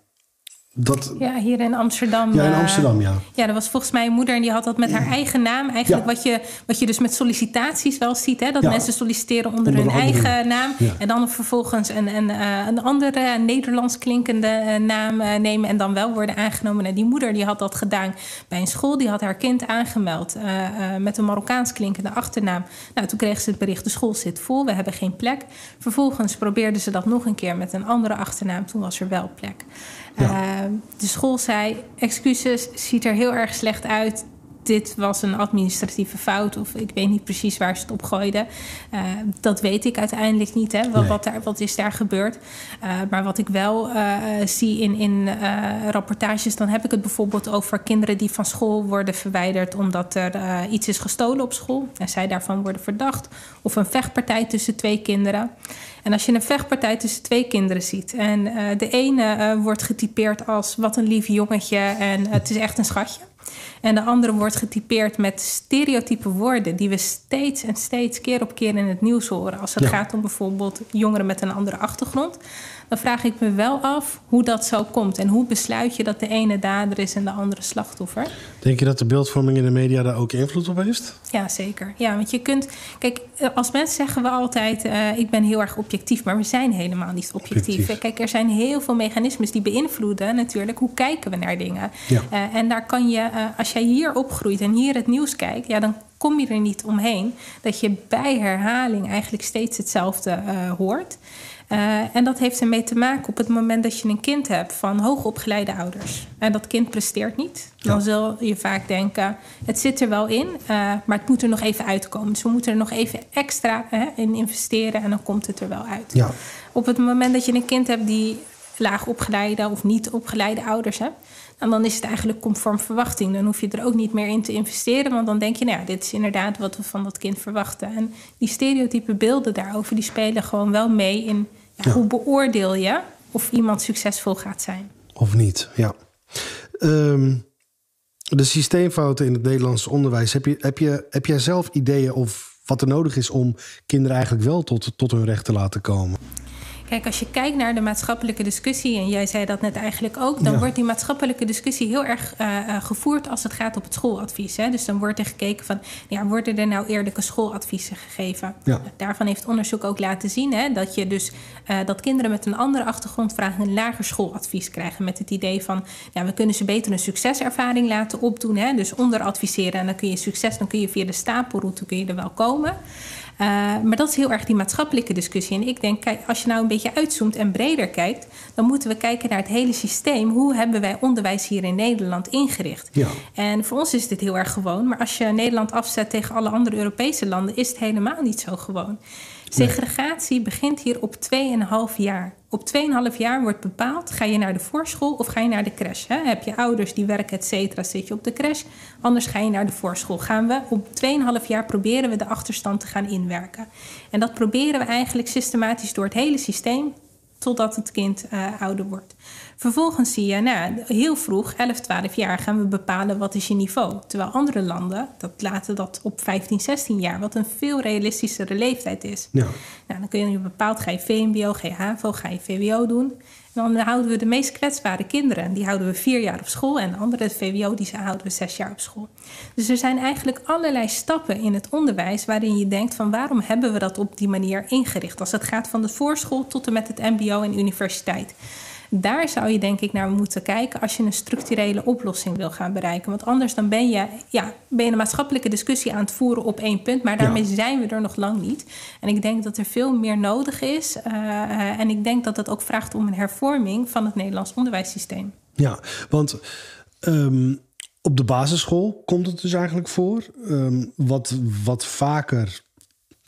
dat, Ja, hier in Amsterdam. ja, in eh, Amsterdam, ja. Ja, dat was volgens mij een moeder en die had dat met haar eigen naam. Eigenlijk Ja. wat, je, wat je dus met sollicitaties wel ziet. Hè? Dat Ja. mensen solliciteren onder, Onder hun andere eigen naam. Ja. En dan vervolgens een, een, eh, een andere Nederlands klinkende eh, naam nemen. En dan wel worden aangenomen. En die moeder die had dat gedaan bij een school. Die had haar kind aangemeld met een Marokkaans klinkende achternaam. Nou, toen kreeg ze het bericht, de school zit vol. We hebben geen plek. Vervolgens probeerden ze dat nog een keer met een andere achternaam. Toen was er wel plek. Eh, de school zei: Excuses, ziet er heel erg slecht uit. Dit was een administratieve fout, of ik weet niet precies waar ze het op gooiden. Eh, dat weet ik uiteindelijk niet, hè, wat, Nee. wat, daar, wat is daar gebeurd. Eh, maar wat ik wel eh, zie in, in eh, rapportages, dan heb ik het bijvoorbeeld over kinderen die van school worden verwijderd omdat er eh, iets is gestolen op school en zij daarvan worden verdacht. Of een vechtpartij tussen twee kinderen. En als je een vechtpartij tussen twee kinderen ziet en eh, de ene eh, wordt getypeerd als wat een lief jongetje en het is echt een schatje. En de andere wordt getypeerd met stereotype woorden die we steeds en steeds keer op keer in het nieuws horen. Als het Ja. gaat om bijvoorbeeld jongeren met een andere achtergrond. Dan vraag ik me wel af hoe dat zo komt. En hoe besluit je dat de ene dader is en de andere slachtoffer? Denk je dat de beeldvorming in de media daar ook invloed op heeft? Ja, zeker. Ja, want je kunt. Kijk, eh, als mensen zeggen we altijd: eh, ik ben heel erg objectief, maar we zijn helemaal niet objectief. Objectief. Kijk, er zijn heel veel mechanismes die beïnvloeden natuurlijk hoe kijken we naar dingen. Ja. Eh, en daar kan je, eh, als jij hier opgroeit en hier het nieuws kijkt, ja, dan kom je er niet omheen dat je bij herhaling eigenlijk steeds hetzelfde eh, hoort. Eh, en dat heeft ermee te maken op het moment dat je een kind hebt van hoogopgeleide ouders. En dat kind presteert niet. Dan zul je vaak denken, het zit er wel in, eh, maar het moet er nog even uitkomen. Dus we moeten er nog even extra hè, in investeren en dan komt het er wel uit. Ja. Op het moment dat je een kind hebt die laag opgeleide of niet opgeleide ouders hebt, en dan is het eigenlijk conform verwachting. Dan hoef je er ook niet meer in te investeren, want dan denk je, nou ja, dit is inderdaad wat we van dat kind verwachten. En die stereotype beelden daarover, die spelen gewoon wel mee in ja, hoe beoordeel je of iemand succesvol gaat zijn. Of niet, ja. Ehm, de systeemfouten in het Nederlands onderwijs. Heb, je, heb, je, heb jij zelf ideeën of wat er nodig is om kinderen eigenlijk wel tot, tot hun recht te laten komen? Kijk, als je kijkt naar de maatschappelijke discussie, en jij zei dat net eigenlijk ook, dan Ja. wordt die maatschappelijke discussie heel erg eh, eh, gevoerd als het gaat op het schooladvies. Hè? Dus dan wordt er gekeken van, ja, worden er nou eerlijke schooladviezen gegeven? Ja. Daarvan heeft onderzoek ook laten zien hè, dat je dus eh, dat kinderen met een andere achtergrond vaak een lager schooladvies krijgen. Met het idee van, ja, we kunnen ze beter een succeservaring laten opdoen. Hè? Dus onderadviseren en dan kun je succes, dan kun je via de stapelroute kun je er wel komen. Uh, maar dat is heel erg die maatschappelijke discussie. En ik denk, kijk, als je nou een beetje uitzoomt en breder kijkt, dan moeten we kijken naar het hele systeem. Hoe hebben wij onderwijs hier in Nederland ingericht? Ja. En voor ons is dit heel erg gewoon. Maar als je Nederland afzet tegen alle andere Europese landen, is het helemaal niet zo gewoon. Segregatie begint hier op 2,5 jaar. Op 2,5 jaar wordt bepaald, ga je naar de voorschool of ga je naar de crash? Hè? Heb je ouders die werken, et cetera, zit je op de crash. Anders ga je naar de voorschool. Gaan we op 2,5 jaar proberen we de achterstand te gaan inwerken. En dat proberen we eigenlijk systematisch door het hele systeem totdat het kind uh, ouder wordt. Vervolgens zie je, nou, heel vroeg, 11, 12 jaar, gaan we bepalen wat is je niveau. Terwijl andere landen, dat laten dat op 15, 16 jaar, wat een veel realistischere leeftijd is. Ja. Nou, dan kun je bepaald, ga je VMBO, ga je HAVO, ga je VWO doen. Dan houden we de meest kwetsbare kinderen, die houden we vier jaar op school. En de andere VWO, die houden we zes jaar op school. Dus er zijn eigenlijk allerlei stappen in het onderwijs waarin je denkt van waarom hebben we dat op die manier ingericht? Als het gaat van de voorschool tot en met het mbo en universiteit. Daar zou je denk ik naar moeten kijken als je een structurele oplossing wil gaan bereiken. Want anders dan ben je, ja, ben je een maatschappelijke discussie aan het voeren op één punt. Maar daarmee zijn we er nog lang niet. En ik denk dat er veel meer nodig is. Uh, en ik denk dat dat ook vraagt om een hervorming van het Nederlands onderwijssysteem. Ja, want um, op de basisschool komt het dus eigenlijk voor. Um, wat, wat vaker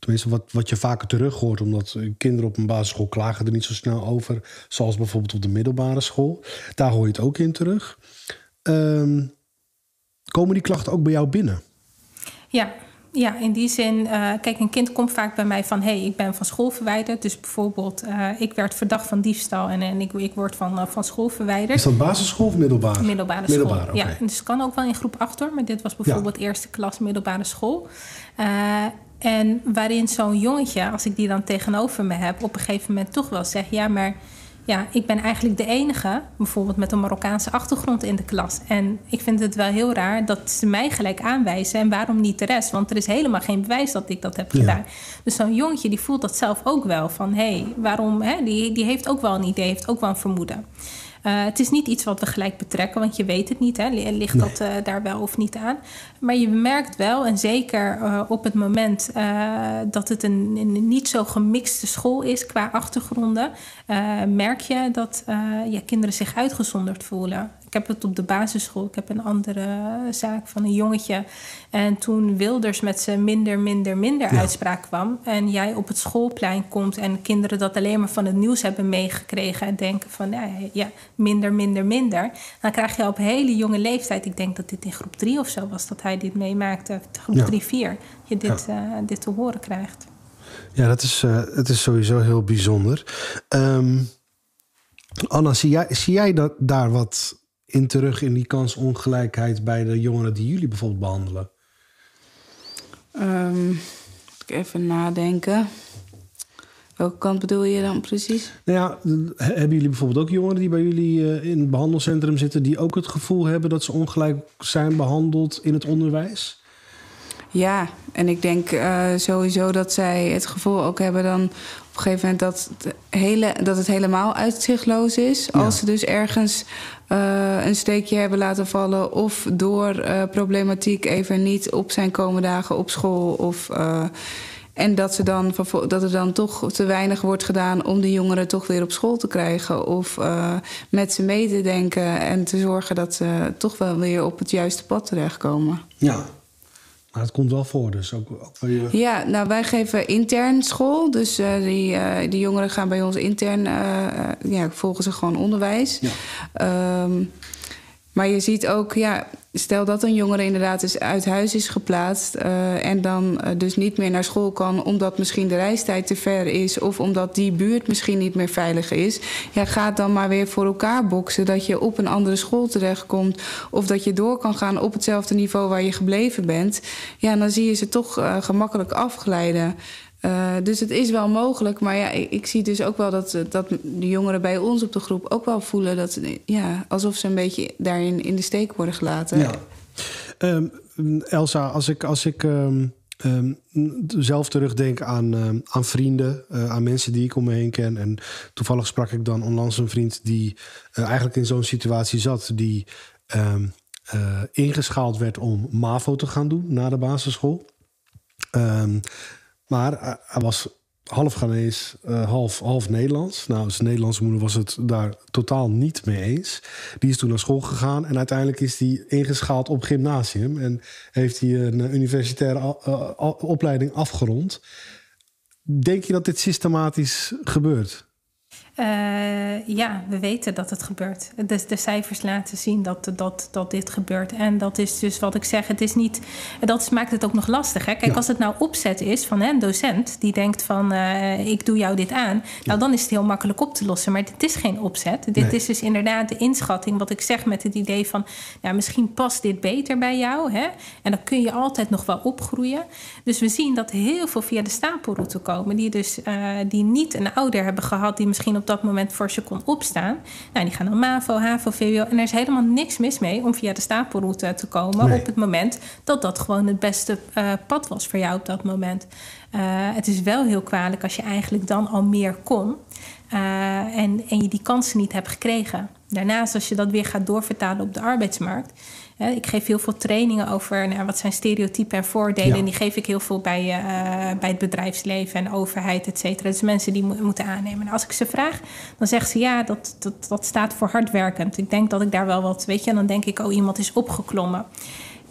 Tenminste, wat, wat je vaker terug hoort, omdat kinderen op een basisschool klagen er niet zo snel over. Zoals bijvoorbeeld op de middelbare school. Daar hoor je het ook in terug. Um, komen die klachten ook bij jou binnen? Ja, ja, in die zin, uh, kijk, een kind komt vaak bij mij van: hé, hey, ik ben van school verwijderd. Dus bijvoorbeeld, uh, ik werd verdacht van diefstal en, en ik, ik word van, uh, van school verwijderd. Is dat basisschool of middelbare? Middelbare school. Middelbare, okay. Ja, dus kan ook wel in groep 8 hoor, maar dit was bijvoorbeeld ja. eerste klas middelbare school. En waarin zo'n jongetje, als ik die dan tegenover me heb, op een gegeven moment toch wel zegt: Ja, maar ja, ik ben eigenlijk de enige, bijvoorbeeld met een Marokkaanse achtergrond in de klas. En ik vind het wel heel raar dat ze mij gelijk aanwijzen en waarom niet de rest? Want er is helemaal geen bewijs dat ik dat heb gedaan. Dus zo'n jongetje die voelt dat zelf ook wel van hé, hey, waarom? Hè? Die, die heeft ook wel een idee, heeft ook wel een vermoeden. Uh, het is niet iets wat we gelijk betrekken, want je weet het niet. Hè? Ligt dat uh, daar wel of niet aan? Maar je merkt wel, en zeker uh, op het moment dat het een, een, niet zo gemixte school is qua achtergronden, merk je dat ja, kinderen zich uitgezonderd voelen. Ik heb het op de basisschool. Ik heb een andere zaak van een jongetje. En toen Wilders met zijn minder, minder, minder uitspraak kwam. En jij op het schoolplein komt en kinderen dat alleen maar van het nieuws hebben meegekregen. En denken van ja, ja, minder, minder, minder. Dan krijg je op hele jonge leeftijd. Ik denk dat dit in groep drie of zo was dat hij dit meemaakte. Groep ja. drie, vier. Je dit, ja. uh, dit te horen krijgt. Ja, dat is, uh, het is sowieso heel bijzonder. Um, Anna, zie jij, zie jij dat, daar wat in terug in die kansongelijkheid bij de jongeren die jullie bijvoorbeeld behandelen? Um, even nadenken. Welke kant bedoel je dan precies? Nou ja, hebben jullie bijvoorbeeld ook jongeren die bij jullie uh, in het behandelcentrum zitten, die ook het gevoel hebben dat ze ongelijk zijn behandeld in het onderwijs? Ja, en ik denk uh, sowieso dat zij het gevoel ook hebben dan op een gegeven moment dat het, hele, dat het helemaal uitzichtloos is. Ja. Als ze dus ergens uh, een steekje hebben laten vallen of door uh, problematiek even niet op zijn komende dagen op school of. En dat, ze dan, dat er dan toch te weinig wordt gedaan om de jongeren toch weer op school te krijgen. Of met ze mee te denken en te zorgen dat ze toch wel weer op het juiste pad terechtkomen. Ja, maar het komt wel voor, dus ook, ook je... Ja, nou wij geven intern school. Dus uh, die, uh, die jongeren gaan bij ons intern, uh, ja, volgen ze gewoon onderwijs. Ja. Um, maar je ziet ook, ja, stel dat een jongere inderdaad is uit huis is geplaatst uh, en dan uh, dus niet meer naar school kan omdat misschien de reistijd te ver is of omdat die buurt misschien niet meer veilig is. Ja, gaat dan maar weer voor elkaar boksen dat je op een andere school terechtkomt of dat je door kan gaan op hetzelfde niveau waar je gebleven bent. Ja, dan zie je ze toch uh, gemakkelijk afglijden. Uh, dus het is wel mogelijk, maar ja, ik, zie dus ook wel dat, dat de jongeren bij ons op de groep ook wel voelen dat, ja, alsof ze een beetje daarin in de steek worden gelaten. Ja. Um, Elsa, als ik, als ik um, um, zelf terugdenk aan, aan vrienden, aan mensen die ik om me heen ken. En toevallig sprak ik dan onlangs een vriend die eigenlijk in zo'n situatie zat, die ingeschaald werd om MAVO te gaan doen na de basisschool. Maar uh, hij was half Ghanese, uh, half, half Nederlands. Nou, zijn Nederlandse moeder was het daar totaal niet mee eens. Die is toen naar school gegaan en uiteindelijk is hij ingeschaald op gymnasium. En heeft hij een universitaire uh, opleiding afgerond. Denk je dat dit systematisch gebeurt? Uh, ja, we weten dat het gebeurt. Dus de cijfers laten zien dat, dat, dat dit gebeurt. En dat is dus wat ik zeg, het is niet... Dat maakt het ook nog lastig. Hè? Kijk, ja. als het nou opzet is van een docent... die denkt van, uh, ik doe jou dit aan... nou, dan is het heel makkelijk op te lossen. Maar dit is geen opzet. Dit nee. is dus inderdaad de inschatting, wat ik zeg met het idee van... misschien past dit beter bij jou. Hè? En dan kun je altijd nog wel opgroeien. Dus we zien dat heel veel via de stapelroute komen... die dus uh, die niet een ouder hebben gehad... die misschien op dat moment voor ze kon opstaan. Nou, die gaan dan MAVO, HAVO, VWO. En er is helemaal niks mis mee om via de stapelroute te komen... Nee. op het moment dat dat gewoon het beste uh, pad was voor jou op dat moment. Uh, het is wel heel kwalijk als je eigenlijk dan al meer kon... Uh, en, en je die kansen niet hebt gekregen. Daarnaast, als je dat weer gaat doorvertalen op de arbeidsmarkt. Hè, ik geef heel veel trainingen over nou, wat zijn stereotypen en voordelen. Ja. Die geef ik heel veel bij, uh, bij het bedrijfsleven en overheid, et cetera. Dus mensen die mo moeten aannemen. En als ik ze vraag, dan zegt ze ja, dat, dat, dat staat voor hardwerkend. Ik denk dat ik daar wel wat, weet je, en dan denk ik, oh, iemand is opgeklommen.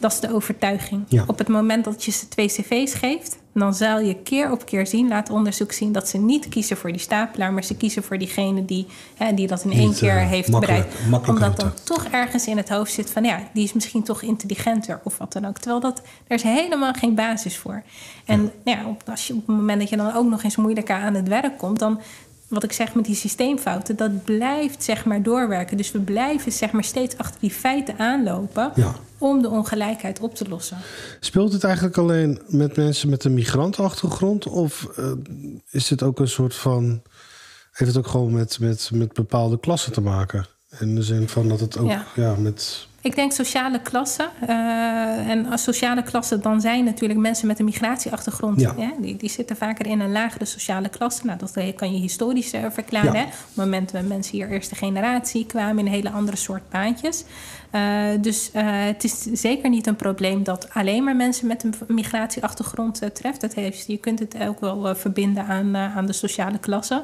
Dat is de overtuiging. Ja. Op het moment dat je ze twee cv's geeft, dan zal je keer op keer zien, laat onderzoek zien, dat ze niet kiezen voor die stapelaar, maar ze kiezen voor diegene die, hè, die dat in één keer uh, heeft bereikt. Omdat dan toch ergens in het hoofd zit van ja, die is misschien toch intelligenter of wat dan ook. Terwijl dat, er is helemaal geen basis voor. En ja. Ja, als je, op het moment dat je dan ook nog eens moeilijker aan het werk komt, dan wat ik zeg met die systeemfouten, dat blijft zeg maar doorwerken. Dus we blijven zeg maar steeds achter die feiten aanlopen ja. om de ongelijkheid op te lossen. Speelt het eigenlijk alleen met mensen met een migrantenachtergrond? Of uh, is het ook een soort van. Heeft het ook gewoon met, met, met bepaalde klassen te maken? In de zin van dat het ook ja. ja met ik denk sociale klassen. Uh, en als sociale klassen, dan zijn natuurlijk mensen met een migratieachtergrond. Ja. Ja, die, die zitten vaker in een lagere sociale klasse. Nou, dat kan je historisch uh, verklaren. Ja. Hè? Op het moment dat mensen hier eerste generatie kwamen in een hele andere soort baantjes. Uh, dus het is zeker niet een probleem dat alleen maar mensen met een migratieachtergrond treft. Dat heeft, je kunt het ook wel verbinden aan, aan de sociale klasse.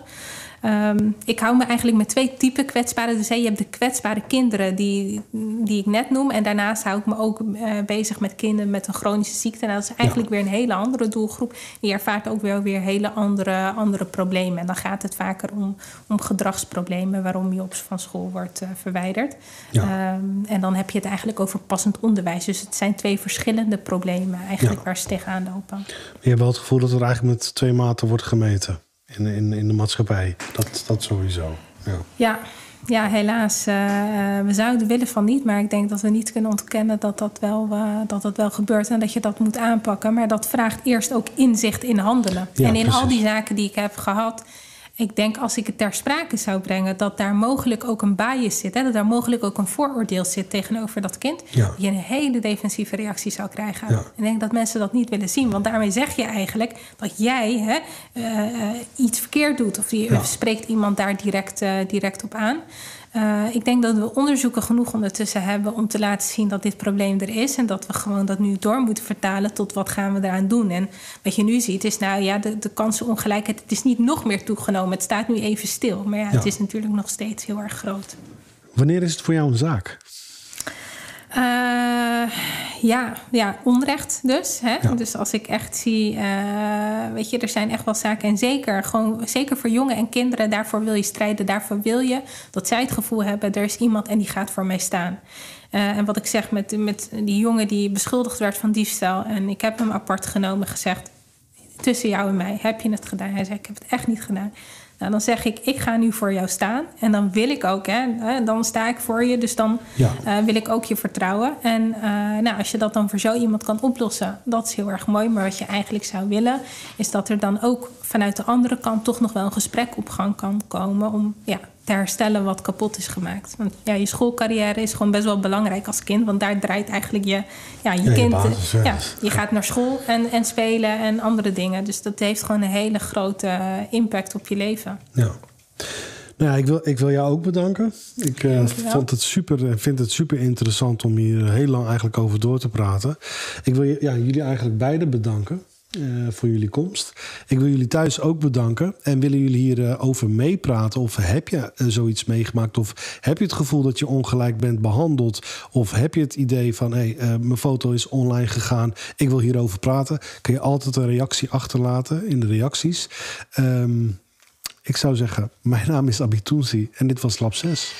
Um, ik hou me eigenlijk met twee typen kwetsbare. Dus je hebt de kwetsbare kinderen die, die ik net noem. En daarnaast hou ik me ook uh, bezig met kinderen met een chronische ziekte. Nou, dat is eigenlijk ja. weer een hele andere doelgroep. Die ervaart ook wel weer hele andere, andere problemen. En dan gaat het vaker om, om gedragsproblemen waarom je op van school wordt uh, verwijderd. Ja. Um, en dan heb je het eigenlijk over passend onderwijs. Dus het zijn twee verschillende problemen eigenlijk ja. waar ze tegenaan lopen. Je hebt wel het gevoel dat er eigenlijk met twee maten wordt gemeten in, in, in de maatschappij. Dat, dat sowieso. Ja. ja. Ja, helaas. Uh, we zouden willen van niet, maar ik denk dat we niet kunnen ontkennen dat dat, wel, uh, dat dat wel gebeurt en dat je dat moet aanpakken. Maar dat vraagt eerst ook inzicht in handelen. Ja, en in precies. al die zaken die ik heb gehad, ik denk als ik het ter sprake zou brengen, dat daar mogelijk ook een bias zit. Hè? Dat daar mogelijk ook een vooroordeel zit tegenover dat kind. Ja. Je een hele defensieve reactie zou krijgen. Ja. Ik denk dat mensen dat niet willen zien. Want daarmee zeg je eigenlijk dat jij hè, uh, iets verkeerd doet. Of je ja. spreekt iemand daar direct, uh, direct op aan. Uh, ik denk dat we onderzoeken genoeg ondertussen hebben om te laten zien dat dit probleem er is. En dat we gewoon dat nu door moeten vertalen tot wat gaan we eraan doen. En wat je nu ziet is, nou ja, de, de kansenongelijkheid, het is niet nog meer toegenomen. Het staat nu even stil. Maar ja, ja. het is natuurlijk nog steeds heel erg groot. Wanneer is het voor jou een zaak? Uh, ja, ja, onrecht dus. Hè? Ja. Dus als ik echt zie, uh, weet je, er zijn echt wel zaken. En zeker, gewoon, zeker voor jongen en kinderen, daarvoor wil je strijden. Daarvoor wil je dat zij het gevoel hebben, er is iemand en die gaat voor mij staan. Uh, en wat ik zeg met, met die jongen die beschuldigd werd van diefstal. En ik heb hem apart genomen gezegd, tussen jou en mij, heb je het gedaan? Hij zei, ik heb het echt niet gedaan. Nou, dan zeg ik, ik ga nu voor jou staan. En dan wil ik ook, hè, dan sta ik voor je. Dus dan ja. uh, wil ik ook je vertrouwen. En uh, nou, als je dat dan voor zo iemand kan oplossen, dat is heel erg mooi. Maar wat je eigenlijk zou willen, is dat er dan ook vanuit de andere kant toch nog wel een gesprek op gang kan komen. Om ja, te herstellen wat kapot is gemaakt. Want ja, je schoolcarrière is gewoon best wel belangrijk als kind. Want daar draait eigenlijk je, ja, je ja, kind. Je, basis, ja. ja, je gaat naar school en, en spelen en andere dingen. Dus dat heeft gewoon een hele grote impact op je leven. Ja. Nou ja, ik wil, ik wil jou ook bedanken. Ik uh, vond het super, vind het super interessant om hier heel lang eigenlijk over door te praten. Ik wil ja, jullie eigenlijk beiden bedanken. Uh, voor jullie komst. Ik wil jullie thuis ook bedanken. En willen jullie hierover uh, over meepraten? Of heb je uh, zoiets meegemaakt? Of heb je het gevoel dat je ongelijk bent behandeld? Of heb je het idee van: hé, hey, mijn foto is online gegaan. Ik wil hierover praten. Kun je altijd een reactie achterlaten in de reacties. Um, Ik zou zeggen, mijn naam is Abitunsi en dit was Lab 6.